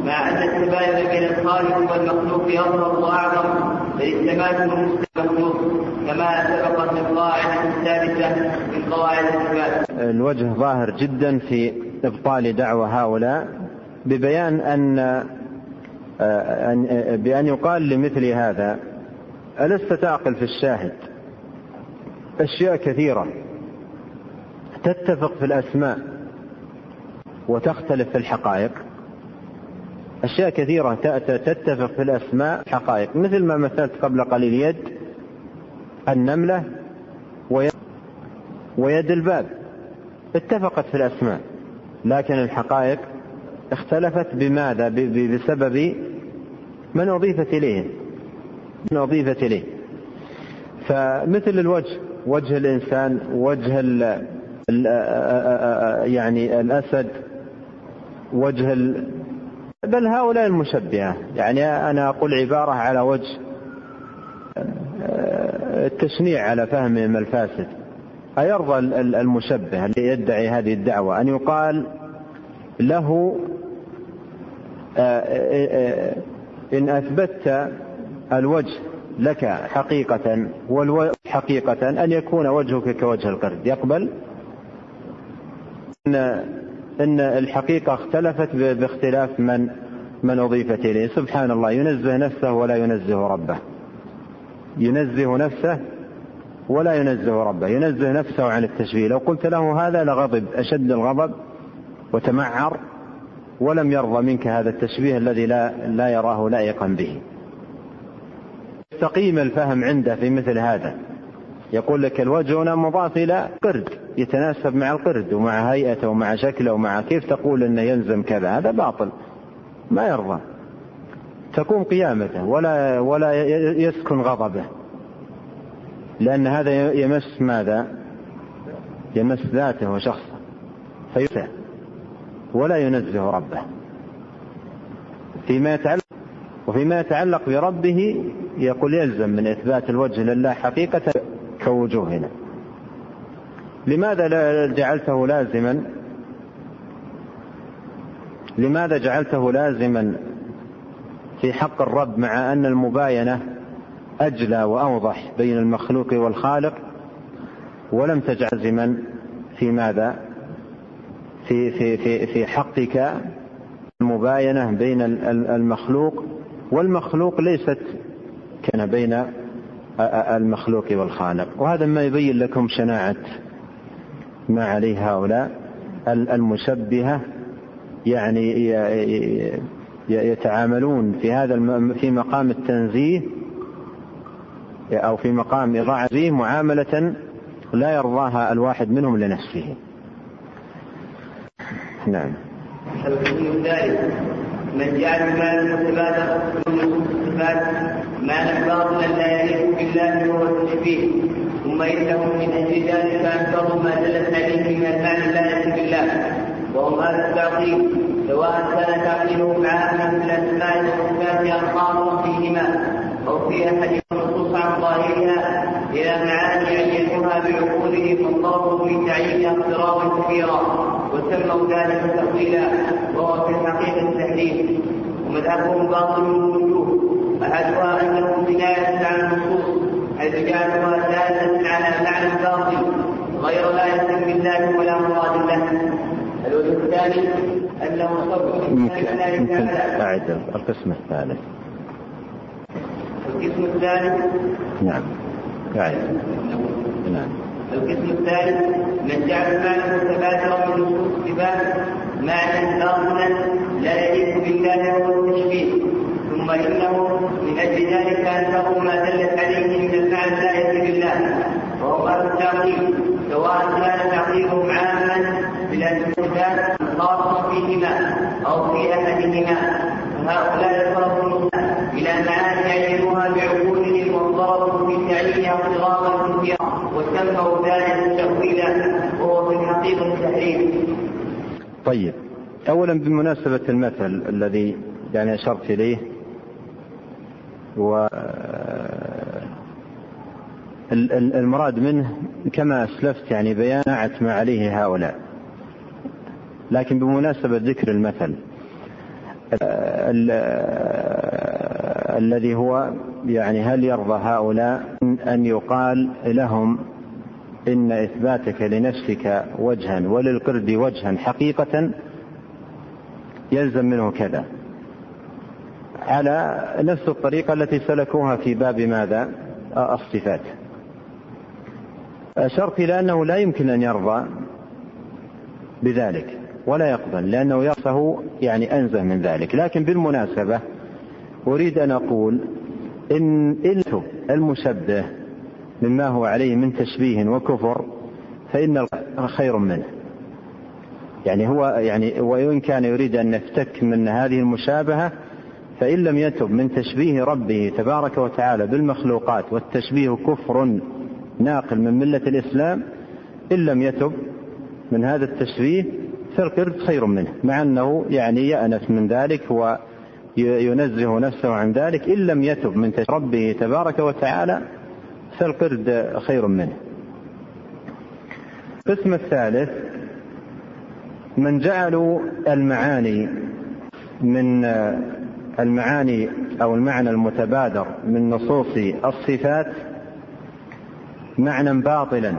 مع أن التباين بين الخالق والمخلوق أظهر وأعظم المخلوق كما سبقت القاعدة الثالثة من قواعد الصفات. الوجه ظاهر جدا في إبطال دعوى هؤلاء ببيان أن بأن يقال لمثل هذا ألست تعقل في الشاهد أشياء كثيرة تتفق في الأسماء وتختلف في الحقائق أشياء كثيرة تتفق في الأسماء حقائق. مثل ما مثلت قبل قليل يد النملة ويد الباب. اتفقت في الأسماء لكن الحقائق اختلفت بماذا؟ بسبب من أضيفت إليه. من أضيفت إليه. فمثل الوجه وجه الإنسان وجه ال ال يعني الأسد وجه ال بل هؤلاء المشبهة. يعني أنا أقول عبارة على وجه التشنيع على فهمهم الفاسد. أيرضى المشبه الذي يدعي هذه الدعوة أن يقال له إن أثبتت الوجه لك حقيقة حقيقة أن يكون وجهك كوجه القرد. يقبل؟ إن إن الحقيقة اختلفت باختلاف من من أضيفت إليه. سبحان الله ينزه نفسه ولا ينزه ربه. ينزه نفسه ولا ينزه ربه. ينزه نفسه عن التشبيه. لو قلت له هذا لغضب أشد الغضب وتمعر ولم يرضى منك هذا التشبيه الذي لا لا يراه لائقا به. يستقيم الفهم عنده في مثل هذا. يقول لك الوجه هنا مضاف إلى قرد يتناسب مع القرد ومع هيئته ومع شكله ومع كيف تقول أنه يلزم كذا هذا باطل ما يرضى. تقوم قيامته ولا ولا يسكن غضبه. لأن هذا يمس ماذا؟ يمس ذاته وشخصه. فيسع ولا ينزه ربه. فيما يتعلق وفيما يتعلق بربه يقول يلزم من إثبات الوجه لله حقيقة. كوجوهنا. لماذا جعلته لازما؟ لماذا جعلته لازما في حق الرب مع أن المباينة أجلى وأوضح بين المخلوق والخالق؟ ولم تجعل لازما في ماذا؟ في في في في حقك المباينة بين المخلوق والمخلوق ليست كان بين المخلوق والخالق. وهذا ما يبين لكم شناعة ما عليه هؤلاء. المشبهة يعني يتعاملون في هذا في مقام التنزيه أو في مقام إضاعة معاملة لا يرضاها الواحد منهم لنفسه. نعم. من جعل المال المتبادر من الصفات مالا باطلا لا يليق بالله وهو التشبيه ثم انهم من أجل ذلك انكروا ما دلت عليه من المعنى لا يليق بالله. وهم هذا التعطيل سواء كان تعطيلهم عاما في الأسماء والصفات ام فيهما أو في أحد النصوص عن ظاهرها إلى معاني عينوها بعقولهم فانضربوا في تعيينها اضطرابا كبيرا وسموا ذلك تأويلا وهو في الحقيقة التحريم ومذهبهم باطل من وجوه أحدها أنه كناية عن النصوص. حيث جعلوها دالة على معنى باطل غير آية بالله ولا مراد له. الوجه الثاني أنه صبر أعد القسم الثالث. القسم الثالث. نعم أعد نعم. القسم الثالث من جعل المعنى متبادرا من نصوص الصفات معنى باطلا لا يليق بالله وهو التشبيه ثم إنه من أجل ذلك انه ما دلت عليه من المعنى لا بالله وهو التعطيل سواء كان تعطيلهم عاما بالصفات خاصه فيهما أو في أحدهما. فهؤلاء صرفوا إلى معاني يعينوها بعقولهم وانضربوا في تعيينها اضطرابا ذلك وهو في التحريم طيب اولا بمناسبة المثل الذي يعني أشرت إليه و المراد منه كما أسلفت يعني بيان ما عليه هؤلاء. لكن بمناسبة ذكر المثل الذي هو يعني هل يرضى هؤلاء أن يقال لهم إن إثباتك لنفسك وجها وللقرد وجها حقيقة يلزم منه كذا. على نفس الطريقة التي سلكوها في باب ماذا؟ الصفات. اشرت إلى أنه لا يمكن أن يرضى بذلك ولا يقبل لأنه يصفه يعني أنزه من ذلك. لكن بالمناسبة أريد أن أقول إن المشبه مما هو عليه من تشبيه وكفر فإن خير منه. يعني هو يعني وإن كان يريد أن يفتك من هذه المشابهة فإن لم يتب من تشبيه ربه تبارك وتعالى بالمخلوقات والتشبيه كفر ناقل من ملة الإسلام إن لم يتب من هذا التشبيه فالقرد خير منه مع أنه يعني يأنف من ذلك وينزه نفسه عن ذلك. إن لم يتب من تشبيه ربه تبارك وتعالى فالقرد خير منه. القسم الثالث من جعلوا المعاني من المعاني أو المعنى المتبادر من نصوص الصفات معنى باطلا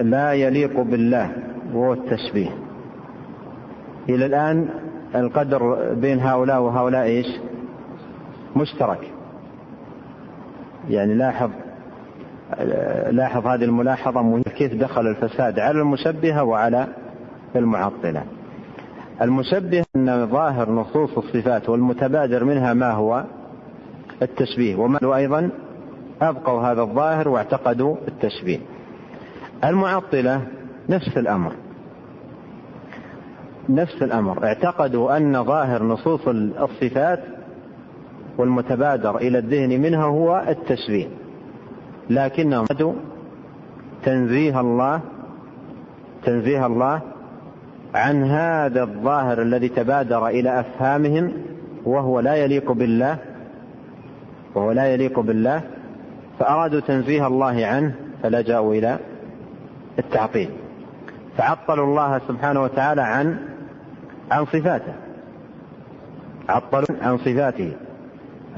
لا يليق بالله وهو التشبيه. إلى الآن القدر بين هؤلاء وهؤلاء إيش؟ مشترك. يعني لاحظ لاحظ هذه الملاحظة كيف دخل الفساد على المشبهة وعلى المعطلة. المشبه أن ظاهر نصوص الصفات والمتبادر منها ما هو؟ التشبيه. وما أيضا؟ أبقوا هذا الظاهر واعتقدوا التشبيه. المعطلة نفس الأمر. نفس الأمر. اعتقدوا أن ظاهر نصوص الصفات والمتبادر إلى الذهن منها هو التشبيه. لكنهم تنزيه الله تنزيه الله عن هذا الظاهر الذي تبادر إلى أفهامهم وهو لا يليق بالله وهو لا يليق بالله فأرادوا تنزيه الله عنه فلجأوا إلى التعطيل. فعطلوا الله سبحانه وتعالى عن عن صفاته. عطلوا عن صفاته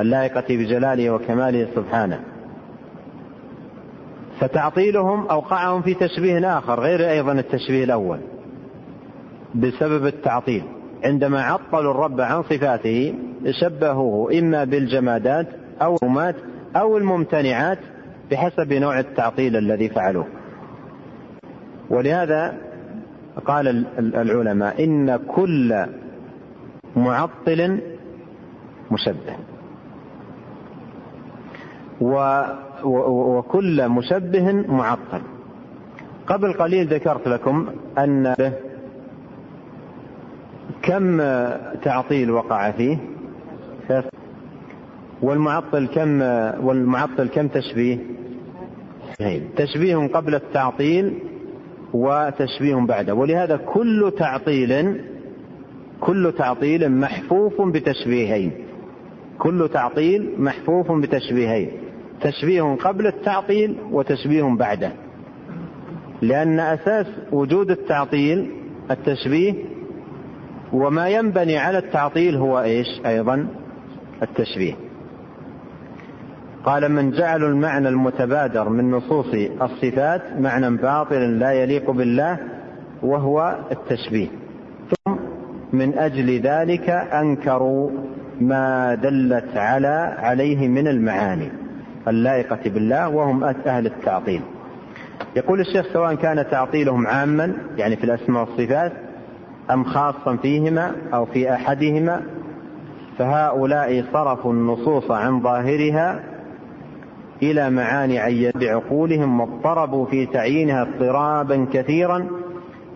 اللائقة بجلاله وكماله سبحانه. فتعطيلهم أوقعهم في تشبيه آخر غير أيضا التشبيه الأول بسبب التعطيل. عندما عطلوا الرب عن صفاته شبهوه إما بالجمادات أو المات أو الممتنعات بحسب نوع التعطيل الذي فعلوه. ولهذا قال العلماء إن كل معطل مشبه. وكل مشبه معطل قبل قليل ذكرت لكم أن كم تعطيل وقع فيه. والمعطل كم والمعطل كم تشبيه؟ تشبيه قبل التعطيل وتشبيه بعده. ولهذا كل تعطيل كل تعطيل محفوف بتشبيهين. كل تعطيل محفوف بتشبيهين. تشبيه قبل التعطيل وتشبيه بعده. لأن أساس وجود التعطيل التشبيه وما ينبني على التعطيل هو إيش؟ أيضا التشبيه. قال من جعلوا المعنى المتبادر من نصوص الصفات معنى باطلا لا يليق بالله وهو التشبيه. ثم من أجل ذلك أنكروا ما دلت على عليه من المعاني. اللائقة بالله وهم أهل التعطيل. يقول الشيخ سواء كان تعطيلهم عاما يعني في الأسماء والصفات أم خاصا فيهما أو في أحدهما فهؤلاء صرفوا النصوص عن ظاهرها إلى معاني عين بعقولهم واضطربوا في تعيينها اضطرابا كثيرا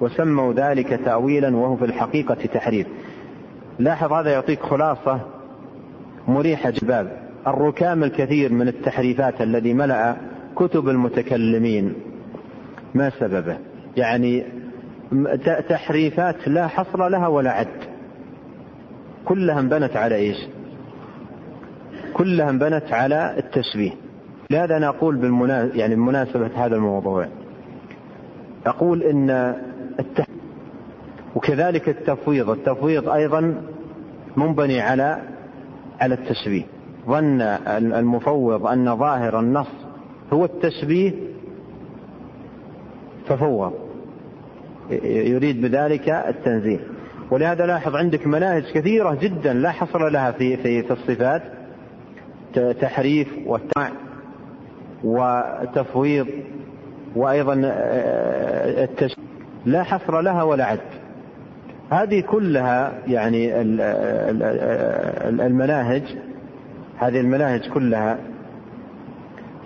وسموا ذلك تأويلا وهو في الحقيقة تحريف. لاحظ هذا يعطيك خلاصة مريحة جباب الركام الكثير من التحريفات الذي ملأ كتب المتكلمين. ما سببه؟ يعني تحريفات لا حصر لها ولا عد. كلها انبنت على إيش؟ كلها انبنت على التشبيه. لهذا أنا أقول بالمناسبة يعني بمناسبة هذا الموضوع أقول إن التح... وكذلك التفويض. التفويض أيضا منبني على على التشبيه. ظن المفوض أن ظاهر النص هو التشبيه ففوض. يريد بذلك التنزيه. ولهذا لاحظ عندك مناهج كثيرة جدا لا حصر لها في في في الصفات تحريف والتمع وتفويض وأيضا التش... لا حصر لها ولا عد. هذه كلها يعني المناهج هذه المناهج كلها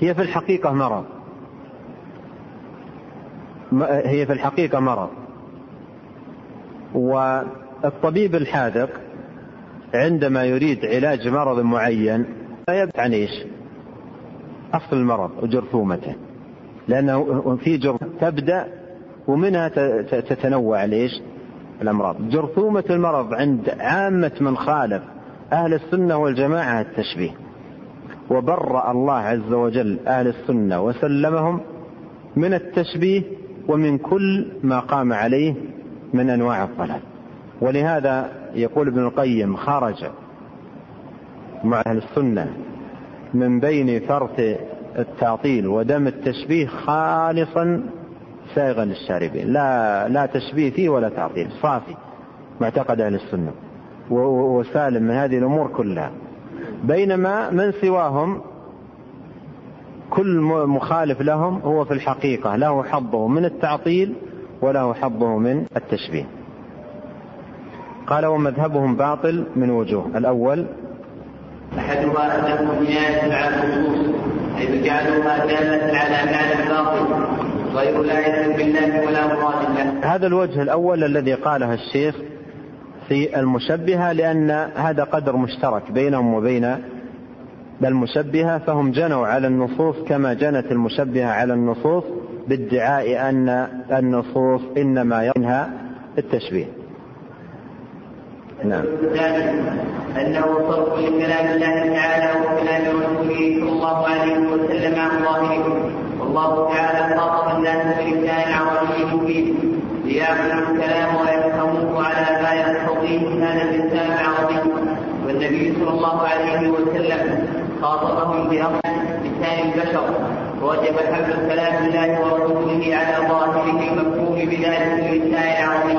هي في الحقيقة مرض هي في الحقيقة مرض والطبيب الحاذق عندما يريد علاج مرض معين لا يبحث عن إيش؟ أصل المرض وجرثومته لأنه في جرثومة تبدأ ومنها تتنوع ليش؟ الأمراض جرثومة المرض عند عامة من خالف أهل السنة والجماعة التشبيه. وبرأ الله عز وجل أهل السنة وسلمهم من التشبيه ومن كل ما قام عليه من أنواع الضلال. ولهذا يقول ابن القيم خرج مع أهل السنة من بين فرط التعطيل ودم التشبيه خالصا سائغا للشاربين. لا لا تشبيه فيه ولا تعطيل صافي معتقد أهل السنة. وسالم من هذه الأمور كلها. بينما من سواهم كل مخالف لهم هو في الحقيقة له حظه من التعطيل وله حظه من التشبيه. قال ومذهبهم باطل من وجوه. الأول أحدها أنهم بناية على النصوص حيث جعلوها دالة على معنى باطل غير لا بالله ولا مراد الله هذا الوجه الأول الذي قاله الشيخ في المشبهة لأن هذا قدر مشترك بينهم وبين المشبهة فهم جنوا على النصوص كما جنت المشبهة على النصوص بادعاء أن النصوص إنما ينهى التشبيه. نعم. أنه صرف لكلام الله تعالى وكلام رسوله صلى الله عليه وسلم عن ظاهره. والله تعالى خاطب الناس بلسان عربي مبين ليعقلوا الكلام ويفهموه على ما هذا اللسان العربي والنبي صلى الله عليه وسلم خاطبهم بأمر لسان البشر. ووجب حمل كلام الله ورسوله على ظاهره المفهوم بذلك اللسان العربي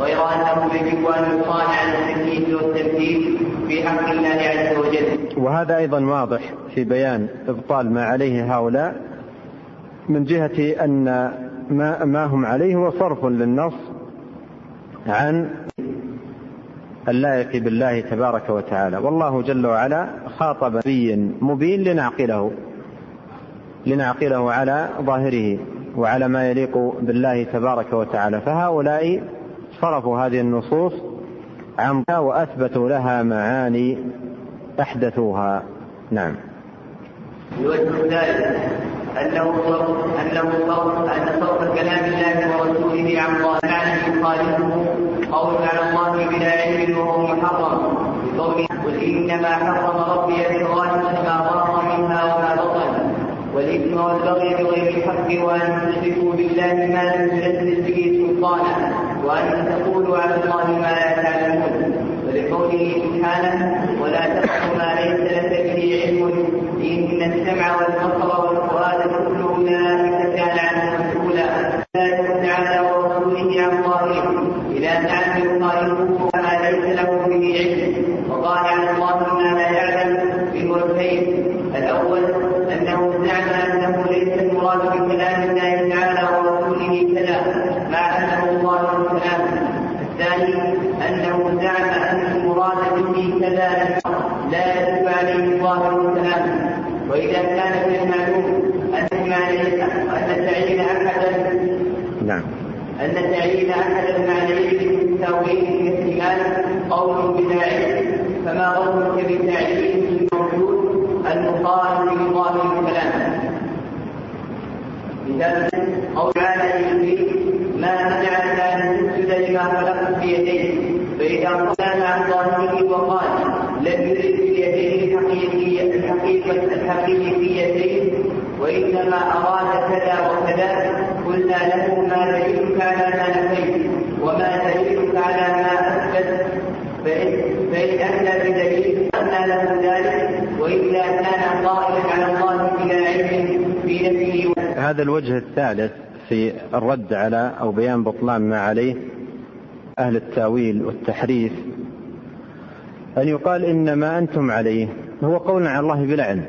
غير أنه يجب أن يقال على التكليف والتمثيل في حق الله عز وجل. وهذا أيضا واضح في بيان إبطال ما عليه هؤلاء من جهة أن ما ما هم عليه هو صرف للنص عن اللائق بالله تبارك وتعالى. والله جل وعلا خاطب نبي مبين لنعقله لنعقله على ظاهره وعلى ما يليق بالله تبارك وتعالى. فهؤلاء صرفوا هذه النصوص عن وأثبتوا لها معاني أحدثوها. نعم. الوجه الثالث أنه صرف أنه صرف أن صرف كلام الله ورسوله عن الله معنى يخالفه قول على الله بلا علم وهو محرم بقوله قل إنما حرم ربي الفواحش ما ظهر منها وما بطن والإثم والبغي بغير الحق وأن تشركوا بالله ما لم تنزل به سلطانا وأن تقولوا على الله ما لا تعلمون. ولقوله سبحانه ولا تقف ما ليس لك به علم إن السمع والبصر والفؤاد كل أولئك كان عنه مسؤولا ذلك تعالى ورسوله عن ظاهره إذا تعلم يخالفه ما ليس له به علم وقال عن الله ما لا يعلم بوجهين الأول أنه زعم أنه ليس المراد بكلام الله تعالى ورسوله كذا مع أنه الله الكلام الثاني أنه زعم أن المراد به كذا لا يجب عليه ظاهر الكلام وإذا كان من المعلوم أن أن تعيين أحدا نعم أن تعيين أحد المعنيين بالتاويل الاحتمال قول بلا علم فما ظنك بتعيين الموجود المخالف لظاهر الكلام مثال قول تعالى ما منعك ان تسجد لما خلقت بيديه فاذا قال عن ظاهره وقال لم يرد باليدين الحقيقيه الحقيقة الحقيقيتين وانما اراد كذا وكذا قلنا له ما دليلك على ما نفيت وما دليلك على ما اثبت فإن, فإن أتى بدليل أن له ذلك وإلا كان قائلا على الله بلا علم في نفسه هذا الوجه الثالث في الرد على أو بيان بطلان ما عليه أهل التأويل والتحريف أن يقال إن ما أنتم عليه هو قول على الله بلا علم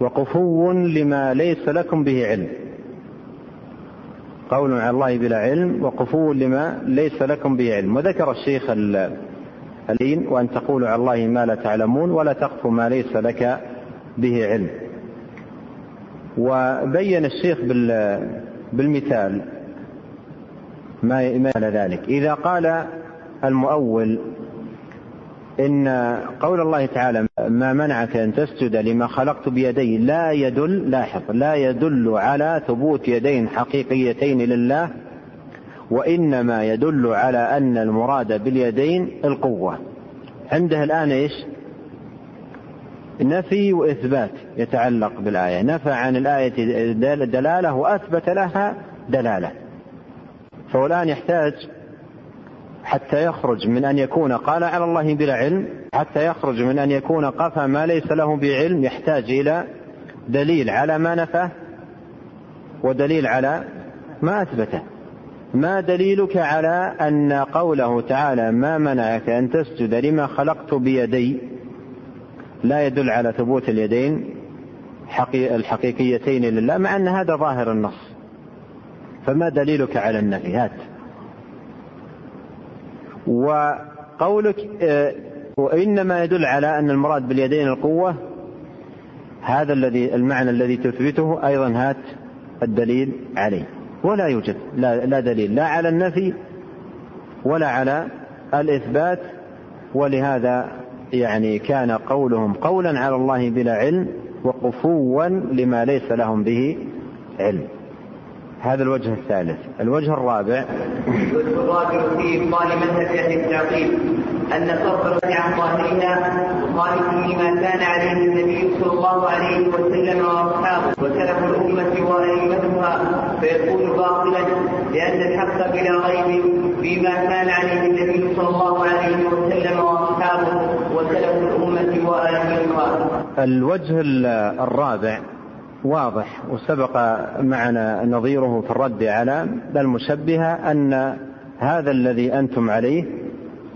وقفو لما ليس لكم به علم قول على الله بلا علم وقفو لما ليس لكم به علم وذكر الشيخ الين وأن تقولوا على الله ما لا تعلمون ولا تقف ما ليس لك به علم. وبين الشيخ بالمثال ما ما ذلك. إذا قال المؤول إن قول الله تعالى ما منعك أن تسجد لما خلقت بيدي لا يدل لاحظ لا يدل على ثبوت يدين حقيقيتين لله وإنما يدل على أن المراد باليدين القوة. عنده الآن إيش؟ نفي وإثبات يتعلق بالآية. نفى عن الآية دلالة وأثبت لها دلالة. فهو الآن يحتاج حتى يخرج من أن يكون قال على الله بلا علم حتى يخرج من أن يكون قفى ما ليس له بعلم يحتاج إلى دليل على ما نفاه ودليل على ما أثبته. ما دليلك على أن قوله تعالى ما منعك أن تسجد لما خلقت بيدي؟ لا يدل على ثبوت اليدين الحقيقيتين لله مع أن هذا ظاهر النص. فما دليلك على النفي هات وقولك آه، وإنما يدل على أن المراد باليدين القوة هذا الذي المعنى الذي تثبته أيضا هات الدليل عليه. ولا يوجد لا, دليل لا على النفي ولا على الإثبات ولهذا يعني كان قولهم قولا على الله بلا علم وقفوا لما ليس لهم به علم. هذا الوجه الثالث. الوجه الرابع. الوجه الرابع في إبطال مذهب أهل التعقيب أن صرف عن ظاهرها مخالف لما كان عليه النبي صلى الله عليه وسلم وأصحابه. وسلف الأمة وأئمتها. فيكون باطلا لأن الحق بلا ريب فيما كان عليه النبي صلى الله عليه وسلم وأصحابه. وسلف الأمة الوجه الرابع واضح وسبق معنا نظيره في الرد على المشبهة أن هذا الذي أنتم عليه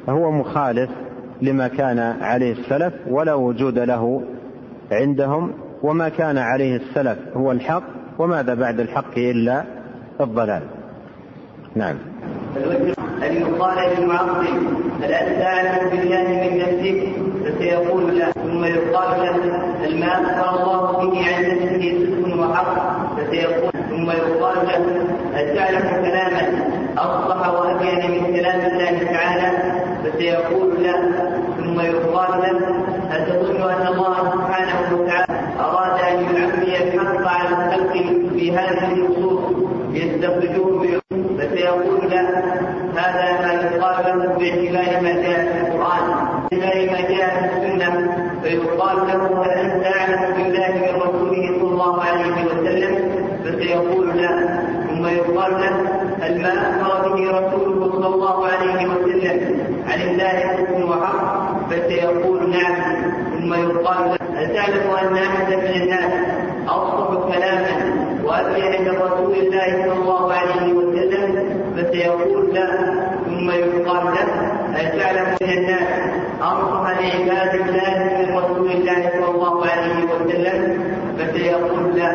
هو مخالف لما كان عليه السلف ولا وجود له عندهم وما كان عليه السلف هو الحق وماذا بعد الحق إلا الضلال. نعم. أن يقال للمعطل هل أنت أعلم بالله من نفسك؟ فسيقول لا ثم يقال له الماء أخبر الله به عن نفسه صدق وحق. فسيقول ثم يقال له هل تعلم كلاما أصلح وأبين من كلام الله تعالى؟ فسيقول لا ثم يقال له هل تظن أن الله سبحانه وتعالى أراد أن يعمي الحق على الخلق في هذه النصوص يستخرجوه فسيقول لا هذا ما يقال له باعتبار ما جاء في القرآن. باعتبار ما جاء في السنة فيقال له أنت أعلم بالله من رسوله صلى الله عليه وسلم؟ فسيقول لا. ثم يقال له هل ما أخبر به رسوله صلى الله عليه وسلم عن الله حكم وحق؟ فسيقول نعم. ثم يقال له هل تعلم أن أحدا من الناس أصدق كلاما وأبين من رسول الله صلى الله عليه وسلم فسيقول لا ثم يقال له هل تعلم من الناس أنصح لعباد الله من رسول الله صلى الله عليه وسلم؟ فسيقول لا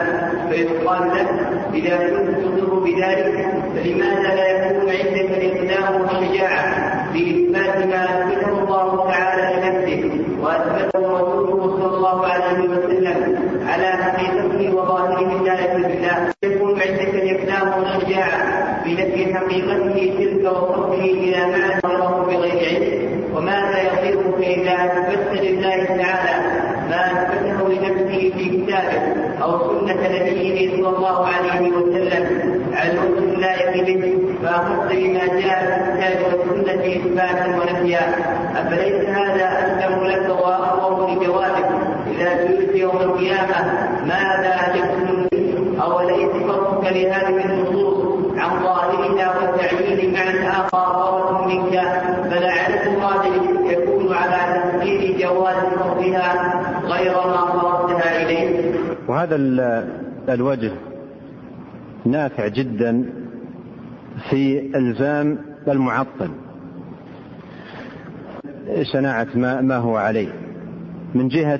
فيقال له إذا كنت تضر بذلك فلماذا لا يكون عندك الإقدام والشجاعة بإثبات ما أثبته الله تعالى لنفسه وأثبته رسوله صلى الله عليه وسلم على حقيقته وظاهره الله بالله يكون عندك الإقدام والشجاعة بنفي حقيقته تلك وصرفه إلى معنى غيره بغير علم وماذا يصيرك إذا أثبت لله تعالى ما أثبته لنفسه في كتابه أو سنة نبيه صلى الله عليه وسلم على الوجه اللائق به فأخذت بما جاء في الكتاب والسنة إثباتا ونفيا أفليس هذا أسلم لك وأقوم لجوابك إذا سئلت يوم القيامة؟ ماذا أجبتم أوليس فرقك لهذه النصوص عن ظاهرها والتعيين مع آخر منك؟ فلعل المراد يكون على تفسير جواز صرفها غير ما صرفتها إليه وهذا الوجه نافع جدا في ألزام المعطل. شناعة ما, ما هو عليه. من جهة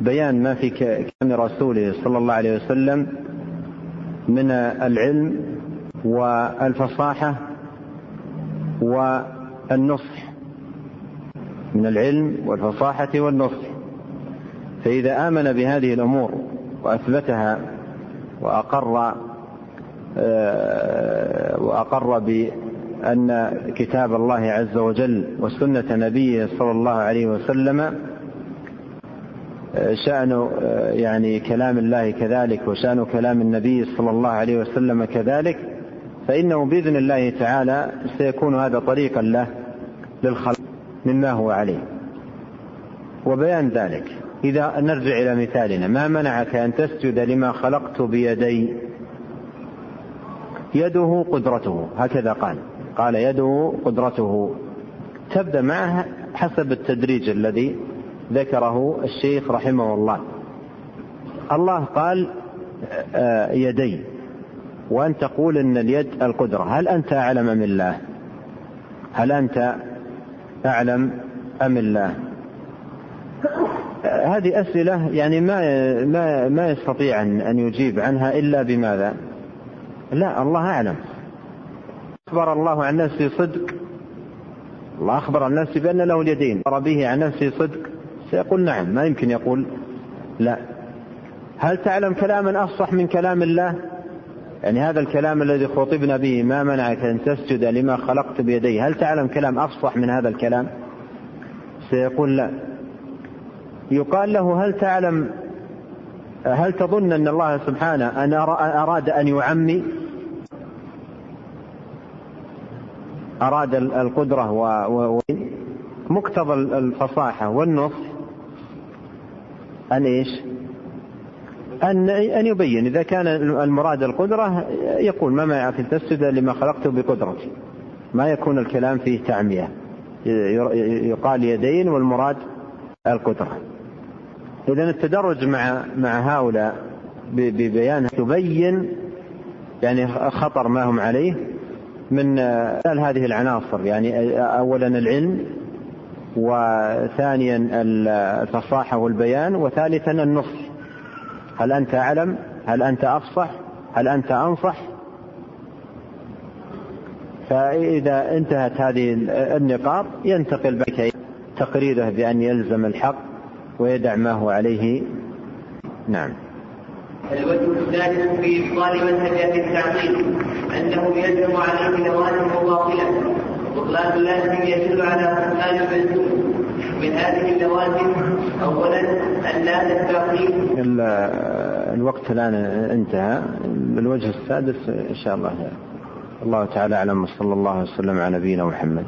بيان ما في كلام رسوله صلى الله عليه وسلم من العلم والفصاحة والنصح. من العلم والفصاحة والنصح. فإذا آمن بهذه الأمور وأثبتها وأقر آه، وأقر بأن كتاب الله عز وجل وسنة نبيه صلى الله عليه وسلم آه، شأن يعني كلام الله كذلك وشأن كلام النبي صلى الله عليه وسلم كذلك فإنه بإذن الله تعالى سيكون هذا طريقا له للخلق مما هو عليه. وبيان ذلك. إذا نرجع إلى مثالنا ما منعك أن تسجد لما خلقت بيدي؟ يده قدرته هكذا قال. قال يده قدرته. تبدأ معه حسب التدريج الذي ذكره الشيخ رحمه الله. الله قال آه، يدي. وأن تقول أن اليد القدرة. هل أنت أعلم أم الله؟ هل أنت أعلم أم الله؟ هذه أسئلة يعني ما ما ما يستطيع أن يجيب عنها إلا بماذا؟ لا الله أعلم. أخبر الله عن نفسه صدق. الله أخبر عن نفسه بأن له اليدين. أخبر به عن نفسه صدق. سيقول نعم ما يمكن يقول لا. هل تعلم كلاما أفصح من كلام الله؟ يعني هذا الكلام الذي خطبنا به ما منعك أن تسجد لما خلقت بيدي هل تعلم كلام أفصح من هذا الكلام؟ سيقول لا. يقال له هل تعلم هل تظن أن الله سبحانه أن أراد أن يعمي؟ أراد القدرة ومقتضى الفصاحة والنصح أن إيش؟ أن أن يبين. إذا كان المراد القدرة يقول ما منعك تسجد لما خلقته بقدرتي. ما يكون الكلام فيه تعمية. يقال يدين والمراد القدرة. إذا التدرج مع مع هؤلاء ببيان تبين يعني خطر ما هم عليه. من هذه العناصر يعني أولا العلم وثانيا الفصاحة والبيان وثالثا النصح. هل أنت أعلم؟ هل أنت أفصح؟ هل أنت أنصح؟ فإذا انتهت هذه النقاط ينتقل بك تقريره بأن يلزم الحق ويدع ما هو عليه. نعم. الوجه الثالث في إبطال منهج التعطيل أنه يلزم عليه لوازم باطلة وبطلان اللازم يدل على بطلان الملزوم من هذه اللوازم أولا أن لا التعطيل الوقت الآن انتهى. الوجه السادس إن شاء الله. الله تعالى أعلم وصلى الله وسلم على نبينا محمد.